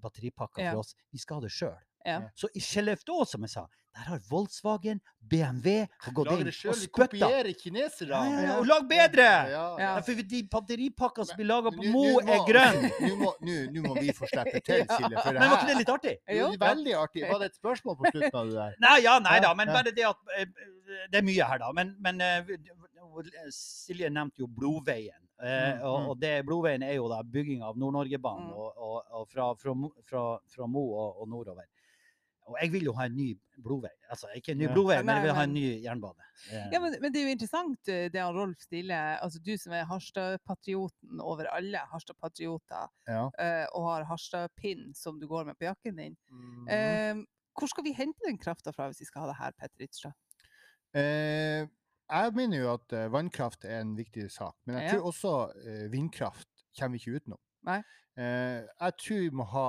batteripakker Ja. for oss, vi skal ha det sjøl. Ja. Så i Skellefteå, som jeg sa, der har Volkswagen, BMW har gått inn og spytta. kopierer kinesere. Ja, ja, og lag bedre! Ja, Ja. Ja, for de batteripakkene som blir laga på Mo, er grønne. Nå må, vi få slippe til, Silje. For Men var ikke det litt artig? Jo, veldig artig. Var det et spørsmål på slutten av det der? Nei, ja, nei da, men bare det at eh, Det er mye her, da. Men, men eh, Silje nevnte jo Blodveien. Eh, Mm, og, mm. og det, Blodveien er jo da bygging av Nord-Norgebanen Mm. og, og, og fra, fra, fra, fra Mo og, og nordover. Og jeg vil jo ha en ny blodvei. Altså ikke en ny Ja. blodvei, men jeg vil ha en ny jernbane. Eh, Ja, men, men det er jo interessant eh, det han Rolf stiller. Altså du som er Harstad-patrioten over alle Harstad-patrioter, Ja. eh, og har Harstad-pinn som du går med på jakken din. Mm. Eh, hvor skal vi hente den krafta fra hvis vi skal ha det her, Petter Ytterstad? Eh, jeg mener jo at eh, vannkraft er en viktig sak, men jeg tror også eh, vindkraft kommer vi ikke utenom. Nei. Eh, jeg tror vi må ha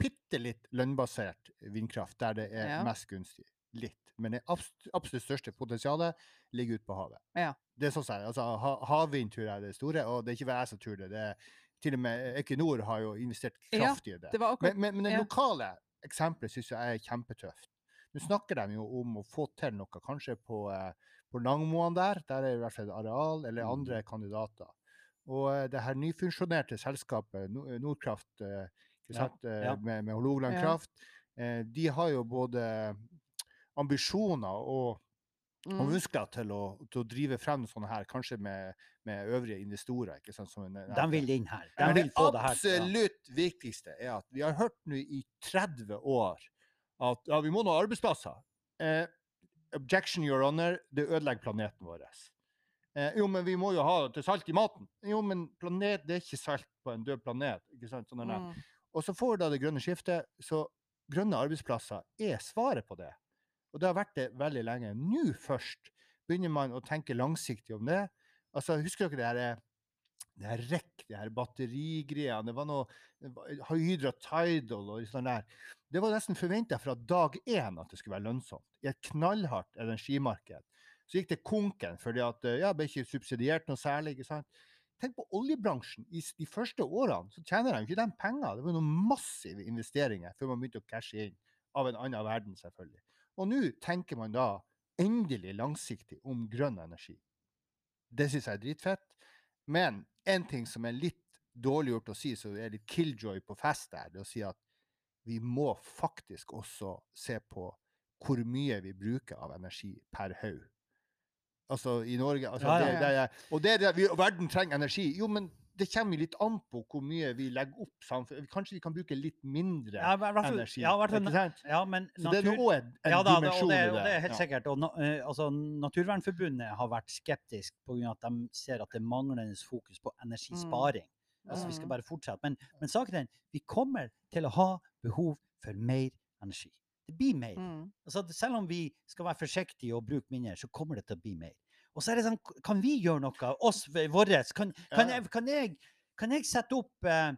bitte litt lønnbasert vindkraft der det er Ja. mest gunstig. Litt. Men det absolutt største potensialet ligger ute på havet. Ja. Det er sånn jeg- altså, ha havvind tror jeg er det store, og det er ikke bare jeg som tror det. det er, til og med Equinor har jo investert Ja, kraftig i det. Det akkurat Men, men, men det ja. lokale eksempelet syns jeg er kjempetøft. Nå snakker de jo om å få til noe, kanskje på, eh, på Langmoen der. Der er i hvert fall et areal, eller Mm. andre kandidater. Og eh, det her nyfunksjonerte selskapet, Nordkraft, eh, ikke Ja, sant, eh, ja. med, med Hålogaland Kraft, de har jo både ambisjoner og, og Mm. muskler til å, til å drive frem sånne her, kanskje med, med øvrige investorer. ikke sant, som jeg. De vil inn her. De Men det få det her. Ja. absolutt viktigste er at vi har hørt nå i 30 år at ja, vi må nå ha arbeidsplasser. Eh, objection, your honor, det ødelegger planeten vår. Eh, jo, men vi må jo ha til salt i maten. Jo, men planet, det er ikke salt på en død planet. ikke sant? Sånn. Mm. Og så får du da det grønne skiftet, så grønne arbeidsplasser er svaret på det. Og det har vært det veldig lenge. Nå først begynner man å tenke langsiktig om det. Altså, Husker dere det her, det her REC, det her batterigreiene? Det var noe Hydra Tidal og sånn der. Det var nesten forventa fra dag én at det skulle være lønnsomt. I et knallhardt energimarked. Så gikk det konken fordi at eh, ja, ble ikke subsidiert noe særlig. ikke sant? Tenk på oljebransjen. I de første årene så tjener de ikke de penger. Det var noen massive investeringer før man begynte å cashe inn. Av en annen verden, selvfølgelig. Og nå tenker man da endelig langsiktig om grønn energi. Det syns jeg er dritfett. Men en ting som er litt dårliggjort å si, så er litt killjoy på fest der, det å si at vi må faktisk også se på hvor mye vi bruker av energi per haug. Altså i Norge altså, Ja, ja, det, ja. det er, Og det det, vi, verden trenger energi. Jo, men det kommer litt an på hvor mye vi legger opp samfunnet. Kanskje vi kan bruke litt mindre Ja, hvert energi. ja, hvert Ja, men Så det er òg en, en ja, da, dimensjon det, i det. det er helt sikkert. Og, eh, altså, Naturvernforbundet har vært skeptisk pga. at de ser at det er manglende fokus på energisparing. Altså, vi skal Mm. bare fortsette. Men, men saken er vi kommer til å ha behov for mer energi. Det blir mer. Mm. Altså, selv om vi skal være forsiktige og bruke mindre, så kommer det til å bli mer. Og så er det sånn, kan vi gjøre noe? Oss, våre? Kan, kan, Ja. jeg, kan, jeg, kan jeg sette opp eh,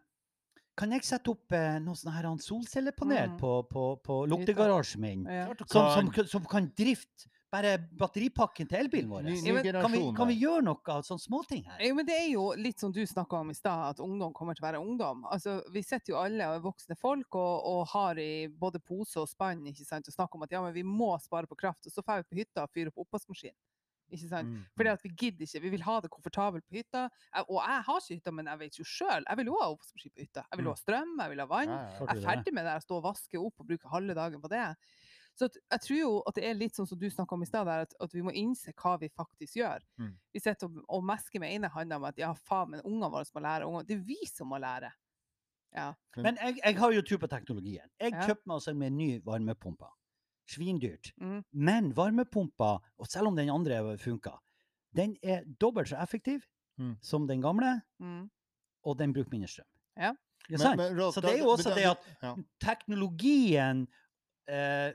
kan jeg sette opp eh, noe sånn her solcellepanel Mm. på, på, på luktegarasjen min? Ja. Som, som, som kan drifte bare batteripakken til elbilen vår? Ny, ny Kan vi, kan vi gjøre noe av sånne småting her? Jo, men det er jo litt som du snakka om i stad, at ungdom kommer til å være ungdom. Altså, vi sitter jo alle og er voksne folk og, og har i både pose og spann ikke sant, og snakker om at ja, men vi må spare på kraft. Og så drar vi på hytta og fyrer opp oppvaskmaskin. Ikke sant? Mm, Fordi mm. at vi gidder ikke. Vi vil ha det komfortabelt på hytta. Jeg, og jeg har ikke hytta, men jeg vet jo sjøl. Jeg vil jo ha oppvaskmaskin på hytta. Jeg vil Mm. ha strøm, jeg vil ha vann. Ja. Jeg er ferdig med det. Jeg står og vasker opp og bruker halve dagen på det. Så jeg tror jo at det er litt sånn som du snakka om i stad, at, at vi må innse hva vi faktisk gjør. Mm. Vi sitter og, og mesker med ene hånda om at ja, faen, men ungene våre må lære. Unger. Det er vi som må lære. Ja. Men jeg, jeg har jo tro på teknologien. Jeg Ja. kjøpte meg altså en ny varmepumpe. Svindyrt. Mm. Men varmepumpa, og selv om den andre funka, den er dobbelt så effektiv Mm. som den gamle, Mm. og den bruker mindre strøm. Ja. Ikke sant? Rolf, Så det er jo også det at ja. teknologien eh,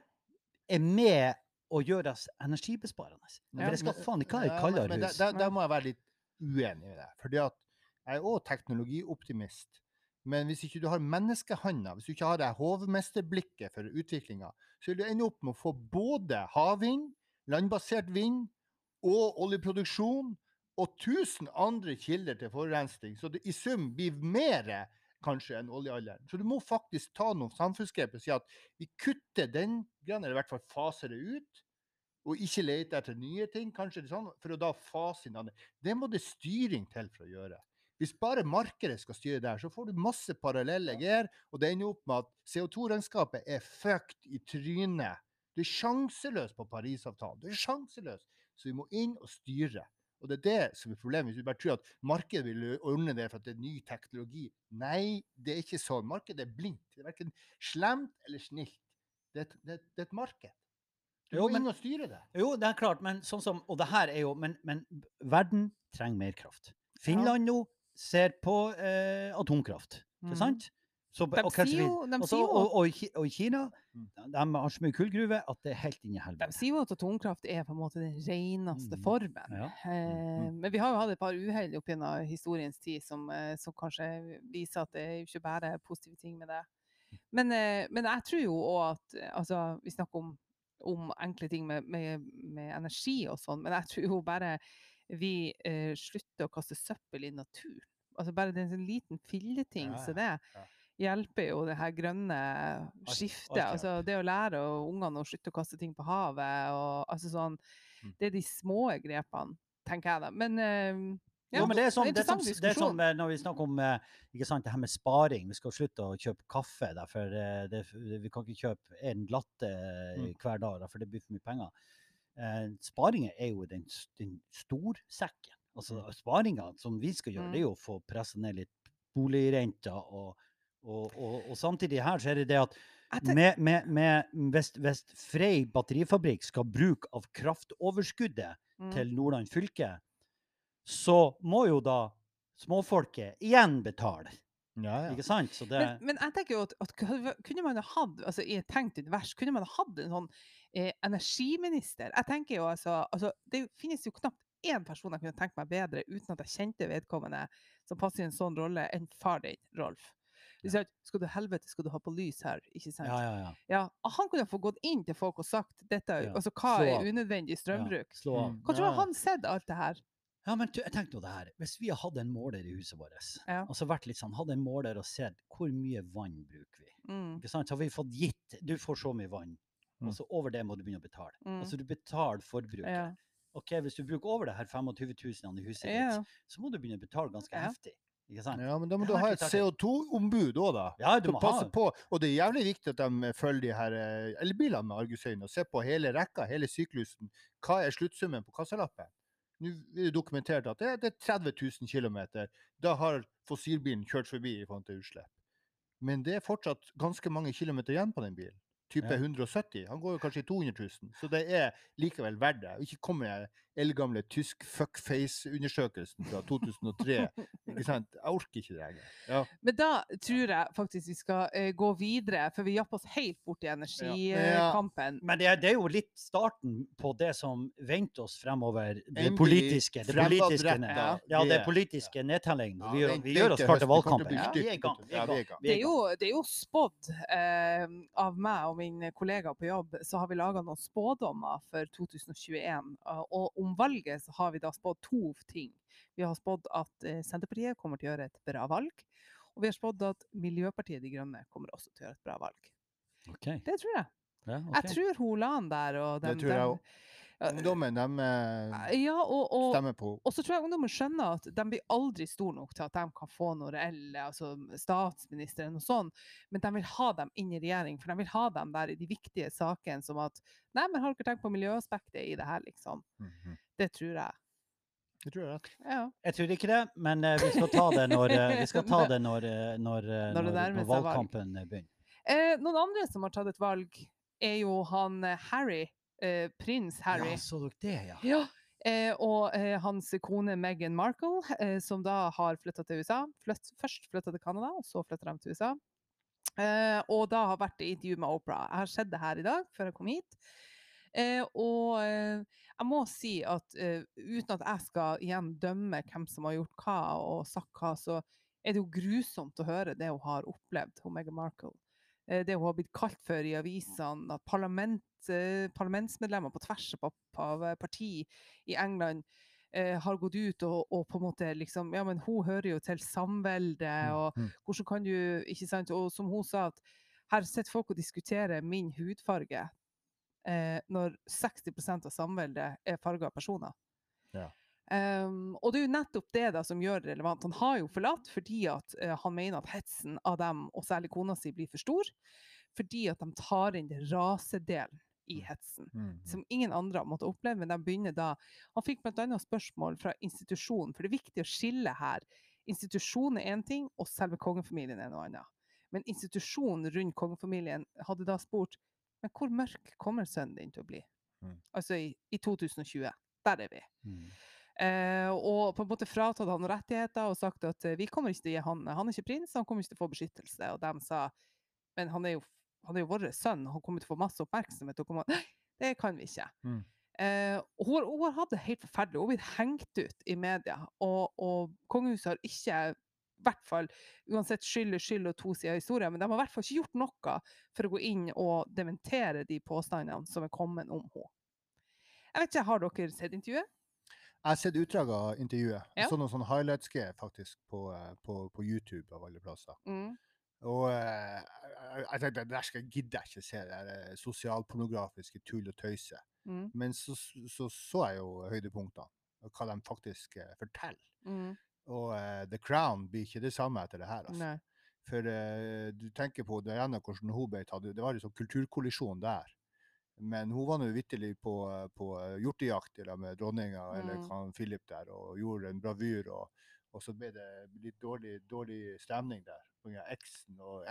er med å gjøre oss energibesparende. Ja, For det skal faen ikke være kaldere men- men hus. Der, der, der må jeg være litt uenig med deg. Fordi at jeg er òg teknologioptimist. Men hvis ikke du har menneskehanda, hvis du ikke har det hovmesterblikket for utviklinga, så vil du ende opp med å få både havvind, landbasert vind og oljeproduksjon og 1000 andre kilder til forurensning. Så det i sum blir mer kanskje enn oljealderen. Så du må faktisk ta noen samfunnsgrep og si at vi kutter den greia, eller i hvert fall faser det ut og ikke lete etter nye ting, kanskje sånn, for å da fase inn andre. Det må det styring til for å gjøre. Hvis bare markedet skal styre der, så får du masse parallelle greier, og det ender opp med at CO2-regnskapet er fucked i trynet. Du er sjanseløs på Parisavtalen. Du er sjanseløs. Så vi må inn og styre. Og det er det som er problemet. Hvis du bare tror at markedet vil ordne det for at det er ny teknologi. Nei, det er ikke sånn. Markedet er blindt. Det er verken slemt eller snilt. Det er et, det er, er et marked. Du Jo, må inn og styre det. Jo, det er klart, men sånn som Og det her er jo Men, men verden trenger mer kraft. Finland nå ser på eh, atomkraft, ikke Mm. sant? Så, De og sier jo- de også, sier jo- og, og, og Kina Mm. de, har så mye kullgruver at det er helt inn i De sier jo at atomkraft er på en måte den reneste Mm. formen. Ja. Eh, men vi har jo hatt et par uhell opp gjennom historiens tid som, eh, som kanskje viser at det er ikke bare positive ting med det. Men, eh, men jeg tror jo òg at eh, altså, Vi snakker om, om enkle ting med, med, med energi og sånn, men jeg tror jo bare vi eh, slutter å kaste søppel i naturen. Altså bare det er en sånn liten filleting Ja, så det. ja. hjelper jo det her grønne skiftet. alt Altså det å lære ungene å slutte å kaste ting på havet og altså sånn Mm. Det er de små grepene, tenker jeg da. Men eh, ja, jo, men det er, sånn, det, er sånn, det er sånn eh, når vi snakker om eh, ikke sant, det her med sparing. Vi skal slutte å kjøpe kaffe. Der, for eh, det, vi kan ikke kjøpe en latte Mm. hver dag, da, for det blir for mye penger. Eh, sparingen er jo den, den storsekken. Altså, Mm. Sparinga som vi skal gjøre, det er jo å få pressa ned litt boligrenta. Og, og, og, og samtidig her så er det det at med, med, med, hvis, hvis Frei batterifabrikk skal bruke av kraftoverskuddet Mm. til Nordland fylke, så må jo da småfolket igjen betale. Ja, ja. Ikke sant? Så det, Men, men jeg tenker jo at, at kunne man ha hatt, altså i et tenkt univers, kunne man ha hatt en sånn eh, energiminister? Jeg tenker jo altså, altså Det finnes jo knapt én person jeg kunne tenkt meg bedre uten at jeg kjente vedkommende som passer i en sånn rolle, enn far din, Rolf. Sant? Skal du helvete, skal du ha på lys her? Ikke sant? ja, ja, ja. Ja, han kunne få gått inn til folk og sagt dette, Ja, altså hva er unødvendig ja. strømbruk? Hva tror Ja, du ja. han sett alt det her? Ja, men tenk nå det her. Hvis vi hadde en måler i huset vårt, Ja. og så vært litt sånn, hadde en måler og sett hvor mye vann bruker vi, Mm. ikke sant? så har vi fått gitt, du får så mye vann. Og så over det må du begynne å betale. Mm. Altså du betaler forbruket. Ja. Ok, hvis du bruker over det her 25 000 i huset Ja. ditt, så må du begynne å betale ganske Ja. heftig. Ikke sant? Ja, men da må du ha et CO2-ombud òg, da. Ja, du må ha på. Og det er jævlig viktig at de følger de her eh, elbilene med argusøyne og ser på hele rekka, hele syklusen. Hva er sluttsummen på kassalappen? Nå er det dokumentert at det, det er 30 000 km. Da har fossilbilen kjørt forbi i forhold til utslipp. Men det er fortsatt ganske mange kilometer igjen på den bilen. Type Ja. 170. Han går jo kanskje i 200 000. Så det er likevel verdt det. Ikke kom med eldgamle tysk fuckface-undersøkelsen fra 2003. ikke sant? Jeg orker ikke det lenger. Ja. Men da tror jeg faktisk vi skal uh, gå videre, for vi japper oss helt bort i energikampen. Men det er, det er jo litt starten på det som venter oss fremover. Det politiske. Det politiske, ja, det politiske nedtellingen. Ja, vi, gjør- vi gjør oss klar til valgkampen. Ja, vi er i gang. Vi vi. Det er jo, det er jo spådd eh, av meg og min kollega på jobb, så har vi laga noen spådommer for 2021. eh, Og om valget så har vi da spådd to ting. Vi har spådd at eh, Senterpartiet kommer til å gjøre et bra valg. Og vi har spådd at Miljøpartiet De Grønne kommer også til å gjøre et bra valg. Okay. Det tror jeg. Ja, Jeg tror hun Lan der og Det dem, tror jeg òg. Ungdommen, de eh, Ja, og, og, stemmer på og så tror jeg ungdommen skjønner at de blir aldri store nok til at de kan få noe reelle altså statsminister eller noe sånt, men de vil ha dem inn i regjering, for de vil ha dem der i de viktige sakene som at Nei, men har dere tenkt på miljøaspektet i det her, liksom? Mhm. Det tror jeg. Det tror jeg. Ja. Jeg tror ikke det, men uh, vi skal ta det når, uh, vi skal ta det når, uh, når, Når eh, det når, valgkampen begynner. Eh, noen andre som har tatt et valg, er jo han Harry. Eh, prins Harry. Ja, så dere det, ja? Ja. Eh, og eh, hans kone Meghan Markle, eh, som da har flytta til USA. Flytt, først flytta til Canada, og så flytta de til USA. Eh, og da har vært i intervju med Oprah. Jeg har sett det her i dag, før jeg kom hit. Eh, og jeg må si at uten at jeg skal igjen dømme hvem som har gjort hva og sagt hva, så er det jo grusomt å høre det hun har opplevd, hun Meghan Markle. Eh, det hun har blitt kalt for i avisene, at parlament, eh, parlamentsmedlemmer på tvers av, av parti i England eh, har gått ut og, og på en måte liksom Ja, men hun hører jo til samveldet, og Mm. hvordan kan du Ikke sant? Og som hun sa, at her sitter folk og diskuterer min hudfarge, eh, når 60% av samveldet er farga personer. Ja. Um, og det er jo nettopp det da som gjør det relevant. Han har jo forlatt fordi at uh, han mener at hetsen av dem, og særlig kona si, blir for stor. Fordi at de tar inn det rasedelen i hetsen mm. som ingen andre har måttet oppleve, men de begynner da Han fikk bl.a. spørsmål fra institusjonen, for det er viktig å skille her. Institusjonen er én ting, og selve kongefamilien er noe annet. Men institusjonen rundt kongefamilien hadde da spurt men hvor mørk kommer sønnen din til å bli? Mm. Altså i, i 2020. Der er vi. Mm. Eh, og på en måte fratatt han rettigheter og sagt at eh, vi kommer ikke til å gi han Han er ikke prins, han kommer ikke til å få beskyttelse. Og de sa men han er jo, han er jo vår sønn, han kommer til å få masse oppmerksomhet. Og kommer, det kan vi ikke. Mm. Eh, hun har hatt det helt forferdelig. Hun har blitt hengt ut i media. Og, og kongehuset har ikke i hvert fall, uansett skyld er skyld og to sider av historien, men de har i hvert fall ikke gjort noe for å gå inn og dementere de påstandene som er kommet om henne. Jeg vet ikke, Har dere sett intervjuet? Jeg har sett utdrag av intervjuet. Ja. Så noen sånne highlights-greier faktisk på, eh, på, på YouTube av alle plasser. Mm. Og eh, jeg, tenkte tenkte der skal jeg gidde ikke se det der eh, sosialpornografiske tull og tøyset. Mm. Men så så, så jeg jo høydepunktene, og hva de faktisk forteller. Mm. Og uh, The Crown blir ikke det samme etter det her. altså. Nei. For uh, du tenker på Diana, hvordan hun ble tatt Det var liksom kulturkollisjon der. Men hun var nå vitterlig på, eh, på eh, hjortejakt med dronninga eller Mm. Philip der, og gjorde en bravyr. Og, og så ble det litt dårlig, dårlig stemning der eksen og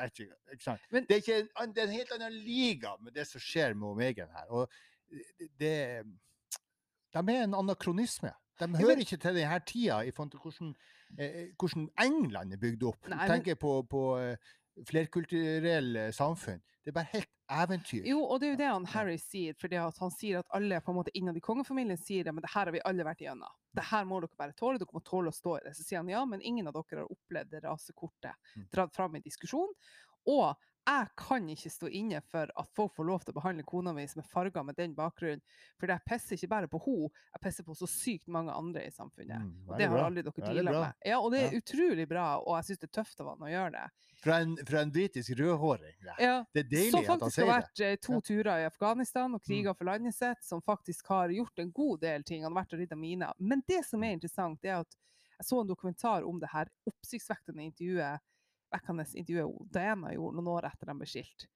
ikke? Men- det, er ikke en, det er en helt annen liga med det som skjer med Omegen her. Og det, det De er en anakronisme. De hører men- ikke til denne tida i forhold til hvordan, eh, hvordan England er bygd opp. Nei, tenker på, på eh, flerkulturelle samfunn. Det er bare helt eventyr. Jo, og det er jo det han Harry sier, For han sier at alle på en måte innad i kongefamilien sier det, men det her har vi alle vært igjennom. Det her må dere bare tåle, dere må tåle å stå i det. Så sier han ja, men ingen av dere har opplevd det rasekortet Mm. dratt fram i diskusjon. Og jeg kan ikke stå inne for at folk får lov til å behandle kona mi som er farga med den bakgrunnen, for jeg pisser ikke bare på henne, jeg pisser på så sykt mange andre i samfunnet. Mm, Og det har bra. aldri dere deala med. Ja, og det er Ja. utrolig bra, og jeg syns det er tøft av han å gjøre det. Fra en, fra en britisk rødhåring. det. Ja, Det er deilig at han sier det. Som faktisk har det. vært eh, to turer i Afghanistan og kriga for landet sitt, som faktisk har gjort en god del ting. Han har vært og ridda miner. Men det som er interessant, det er at jeg så en dokumentar om det her oppsiktsvekkende intervjuet vekkende intervjuet Diana gjorde noen år etter de ble skilt.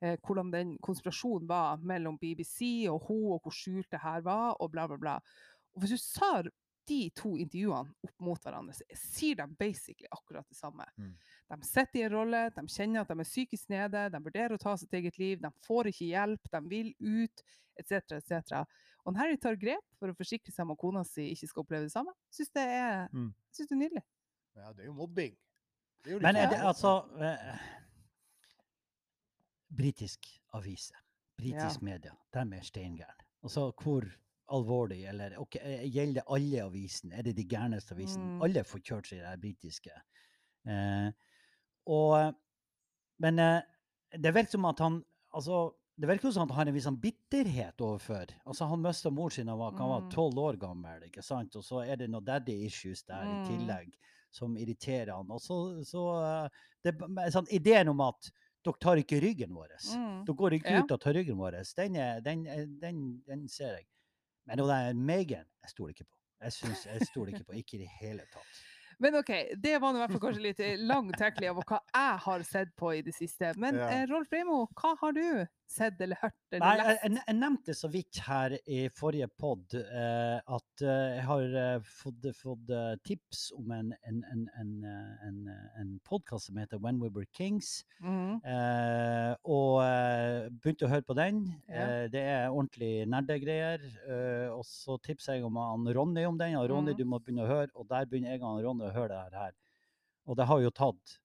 Eh, hvordan den konspirasjonen var mellom BBC og hun, og hvor skjult det her var, og bla, bla, bla. Og hvis du tar de to intervjuene opp mot hverandre, så sier de basically akkurat det samme. Mm. De sitter i en rolle, de kjenner at de er psykisk nede, de vurderer å ta sitt eget liv, de får ikke hjelp, de vil ut, etc., etc. Og Harry tar grep for å forsikre seg om at kona si ikke skal oppleve det samme. Syns det er, Mm. synes det er nydelig. Ja, det er jo mobbing. Det Men er det sånn. altså eh, Britisk avise, britisk Ja. media, de er steingærne. Altså hvor alvorlig, eller ok, eh, gjelder det alle avisene? Er det de gærneste avisene? Mm. Alle får kjørt seg i det britiske. Eh, og, men eh, det virker som at han altså, det virker som at han har en viss sånn bitterhet overfor. Altså, han mista mor sin da han var- Mm. tolv år gammel, ikke sant? og så er det noe daddy issues der Mm. i tillegg som irriterer han. Og så, så eh, det, sånn, Ideen om at dere tar ikke ryggen vår. Mm. Dere går ikke Ja. ut og tar ryggen vår. Den, er- den, er- den, den ser jeg. Men hun der Megan, jeg stoler ikke på. Jeg synes, jeg stoler ikke på. Ikke i det hele tatt. Men OK, det var nå i hvert fall kanskje litt eh, lang tackling av hva jeg har sett på i det siste. Men Ja. eh, Rolf Breimo, hva har du sett eller hørt eller Nei, jeg, jeg, nevnte så vidt her i forrige pod eh, at eh, jeg har fått, fått tips om en, en, en, en, en, en podkast som heter When We Were Kings. Mm. Eh, og begynte å høre på den. Ja. Eh, det er ordentlig nerdegreier. Eh, og så tipser jeg om han Ronny om den. Og Ronny, mm. du må begynne å høre. Og der begynner jeg og Ronny å høre det her. Og det har jo tatt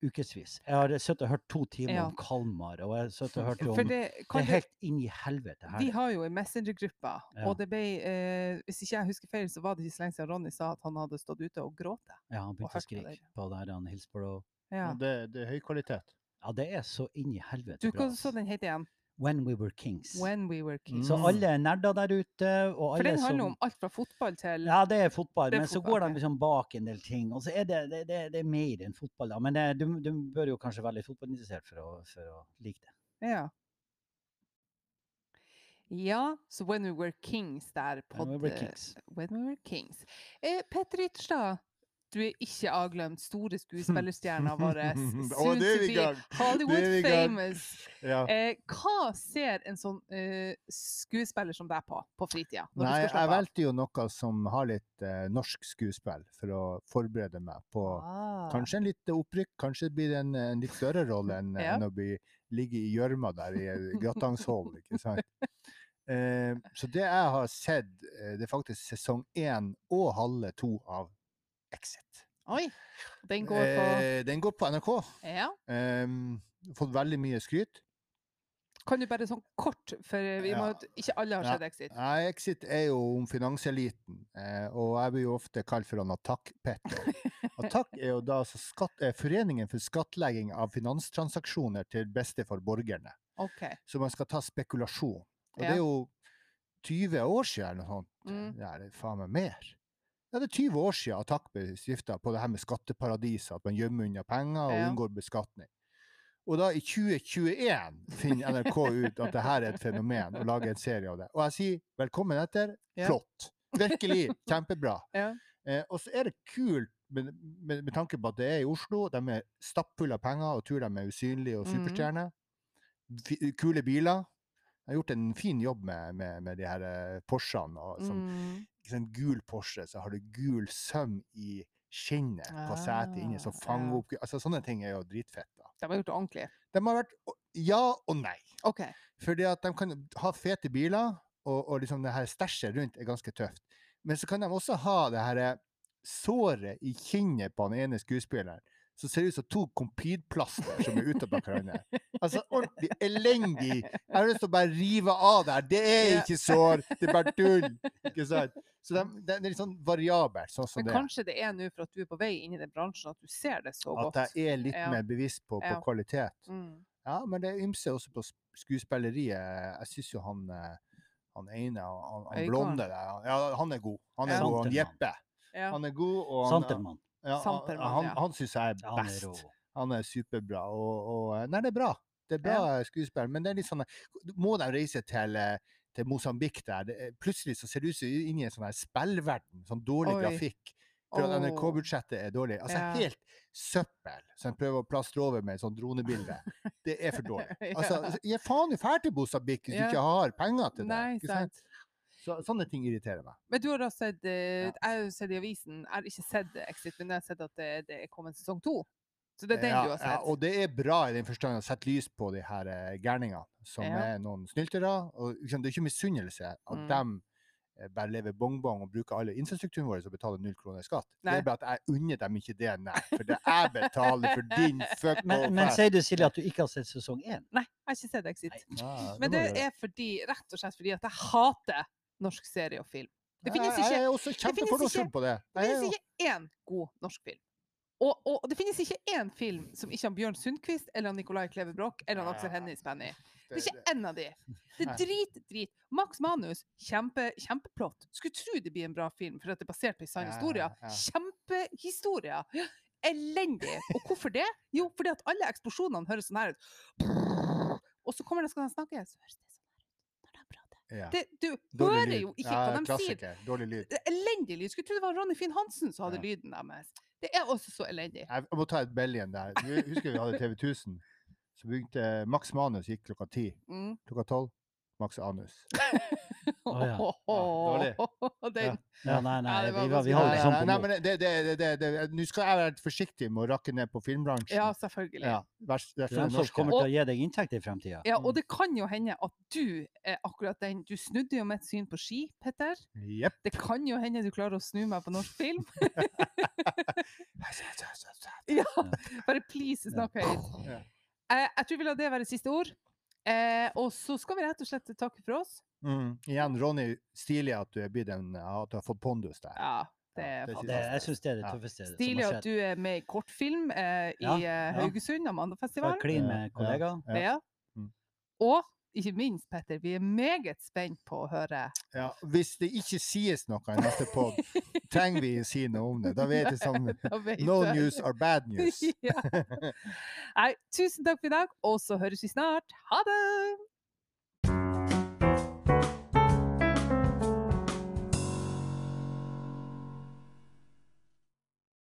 ukevis. Jeg har sittet og hørt to timer Ja. om Kalmar, og jeg har sittet og hørt om Det det, er helt inn i helvete her. vi har jo en messengergruppe, Ja. og det ble eh, Hvis ikke jeg husker feil, så var det ikke så lenge siden Ronny sa at han hadde stått ute og grått. Ja, han begynte å skrike på det her han Hillsborough. Ja. Det, det er høy kvalitet. Ja, det er så inn i helvete Du, bra. hva så den heter igjen? When We Were Kings. When We Were Kings. Så alle nerder der ute, og For den den som handler om alt fra fotball til Ja, det er fotball, Det er men så går de liksom bak en del ting. Og så er det, det, det, det er mer enn fotball, da. Men det, du, du bør jo kanskje være litt fotballinteressert for å, for å like det. Ja. Ja, så When We Were Kings der. When We Were Kings. When We Were Kings. Eh, Petter Ytterstad, du er ikke avglemt. Store skuespillerstjerna vår. Er vi i. Hollywood famous. Ja. Eh, hva ser en sånn eh, skuespiller som deg på på fritida? Nei, jeg valgte jo noe som har litt eh, norsk skuespill, for å forberede meg på Ah. kanskje en litt opprykk. Kanskje blir det en, en litt større rolle enn Ja. enn å bli, ligge i gjørma der i et ikke sant? Eh, så det jeg har sett, eh, det er faktisk sesong én og halve to av Exit. Oi! Den går på Eh, den går på NRK. Ja. Um, fått veldig mye skryt. Kan du bare sånn kort, for vi må, ikke alle har Ja. sett Exit. Nei, Exit er jo om finanseliten, eh, og jeg blir jo ofte kalt for han Attack-Petter. Attack er jo da altså skatt, eh, Foreningen for skattlegging av finanstransaksjoner til beste for borgerne. Okay. Så man skal ta spekulasjon. Og Ja. det er jo 20 år siden eller noe sånt. Mm. Ja, det er faen meg mer. Ja, det er 20 år siden Attack ble stifta på det her med skatteparadiser, at man gjemmer unna penger og Ja. unngår beskatning. Og da i 2021 finner NRK ut at det her er et fenomen, og lager en serie av det. Og jeg sier velkommen etter. Ja. Flott. Virkelig. Kjempebra. Ja. Eh, og så er det kult med, med, med tanke på at det er i Oslo. De er stappfulle av penger og tror de er usynlige og Mhm. superstjerner. Mm. Kule biler. Jeg har gjort en fin jobb med, med, med de her eh, Porschene. Og, som, Mm. Sant, gul Porsche, så har du gul søm i skinnet på setet inne. som Ah, fanger ja. opp altså, Sånne ting er jo dritfett. da. De har gjort det ordentlig. De har vært ja og nei. Okay. Fordi at de kan ha fete biler, og, og liksom det her stæsjet rundt er ganske tøft. Men så kan de også ha det her såret i kinnet på den ene skuespilleren. Som ser det ut som to compede-plaster som er ute på hverandre. Altså ordentlig elendig. Jeg har lyst til å bare rive av det her. Det er ikke sår, det er bare tull. Ikke sant? Så de, det er litt sånn variabelt, sånn som Men det er. kanskje det er nå for at du er på vei inn i den bransjen, at du ser det så godt. At jeg er litt Ja. mer bevisst på, på Ja. kvalitet. Mm. Ja, men det ymser også på skuespilleriet. Jeg syns jo han, eh, han ene, han, han blonde der, han- ja, han er god. Han er Ja. god. Han. Jeppe. Ja. Han er god, og han. Ja, han, Santermann, han, ja. han syns jeg er Ja, han er best. Han er superbra. Og, og Nei, det er bra. Det er bra skuespill, men det er litt sånn Må de reise til eh, til Mosambik der? Det, er- plutselig så ser det ut som inn i en sånn her spillverden. Sånn dårlig Oi. grafikk. For at NRK-budsjettet er dårlig. Altså Ja. helt søppel som de prøver å plastre over med et sånt dronebilde. Det er for dårlig. Altså, gi faen i fæl til Mosambik hvis Ja. du ikke har penger til det. Nei, sant? sant. Så, sånne ting irriterer meg. Men du har da sett eh, Ja. Jeg har sett i avisen, jeg har ikke sett Exit, men jeg har sett at det, det er kommet sesong to. Så det er den ja, du har sett? Ja, og det er bra i den forstand å sette lys på de her eh, gærningene, som Ja. er noen snyltere. Og liksom, det er ikke misunnelse at Mm. de eh, bare lever bongbong og bruker alle infrastrukturen vår og betaler null kroner i skatt. Det er bare at jeg unner dem ikke det, nei. For det jeg betaler for din fuck Men, men sier du, Silje, at du ikke har sett sesong én? Nei, jeg har ikke sett Exit. Nei. Men det er fordi, rett og slett fordi at jeg hater norsk serie og film. Det finnes ikke, jeg er også kjempefordomsfull på det. det finnes ikke én god norsk film. Og, og det finnes ikke én film som ikke har Bjørn Sundquist eller Nicolai Kleve Broch eller Aksel. Hennie spiller i. Det er ikke én av de. Det er drit, drit. Max Manus, kjempe, kjempeplott. Skulle tro det blir en bra film, for at det er basert på en sann historie. Kjempehistorie. Elendig. Og hvorfor det? Jo, fordi at alle eksplosjonene høres sånn her ut. Og så kommer det skal de snakke, så høres det sånn her ut når de prater. Ja. Det, du Dårlig hører lyd. jo ikke hva de sier. Dårlig lyd. Det er Elendig lyd. Skulle tro det var Ronny Finn Hansen som hadde Ja. lyden deres. Det er også så elendig. Jeg må ta et bell igjen der. Du husker vi hadde TV 1000? Så begynte Max Manus gikk klokka ti. Mm. Klokka tolv Max Anus. Å, ja. dårlig. Den, Ja, nei, nei, vi, var, vi ganske har det sånn på nei, det, det, det, det, det, Nå skal jeg være forsiktig med å rakke ned på filmbransjen. ja, selvfølgelig. Ja, vers, vers, er er som kommer til å gi deg inntekt i fremtida. Ja, og det kan jo hende at du er akkurat den. Du snudde jo mitt syn på ski, Petter. Yep. Det kan jo hende du klarer å snu meg på norsk film. ja, bare please, snakk høyt. Ja. Eh, jeg tror vi lar det være siste ord. Eh, og så skal vi rett og slett takke for oss. Mm. Igjen, Ronny, stilig at du er blitt en, at du har fått pondus der. Ja, det er det synes Det, fantastisk. jeg syns det er det Ja. tøffeste som Stilig at du er med i kortfilm eh, i Ja, eh, ja. Haugesund, Amandafestivalen. Klin med kollegaer. Ja. Ja. Mm. Og ikke minst, Petter, vi er meget spent på å høre Ja, hvis det ikke sies noe i neste pod, trenger vi å si noe om det. Da vet vi som No jeg. news or bad news. ja. Nei, tusen takk for i dag, og så høres vi snart. Ha det!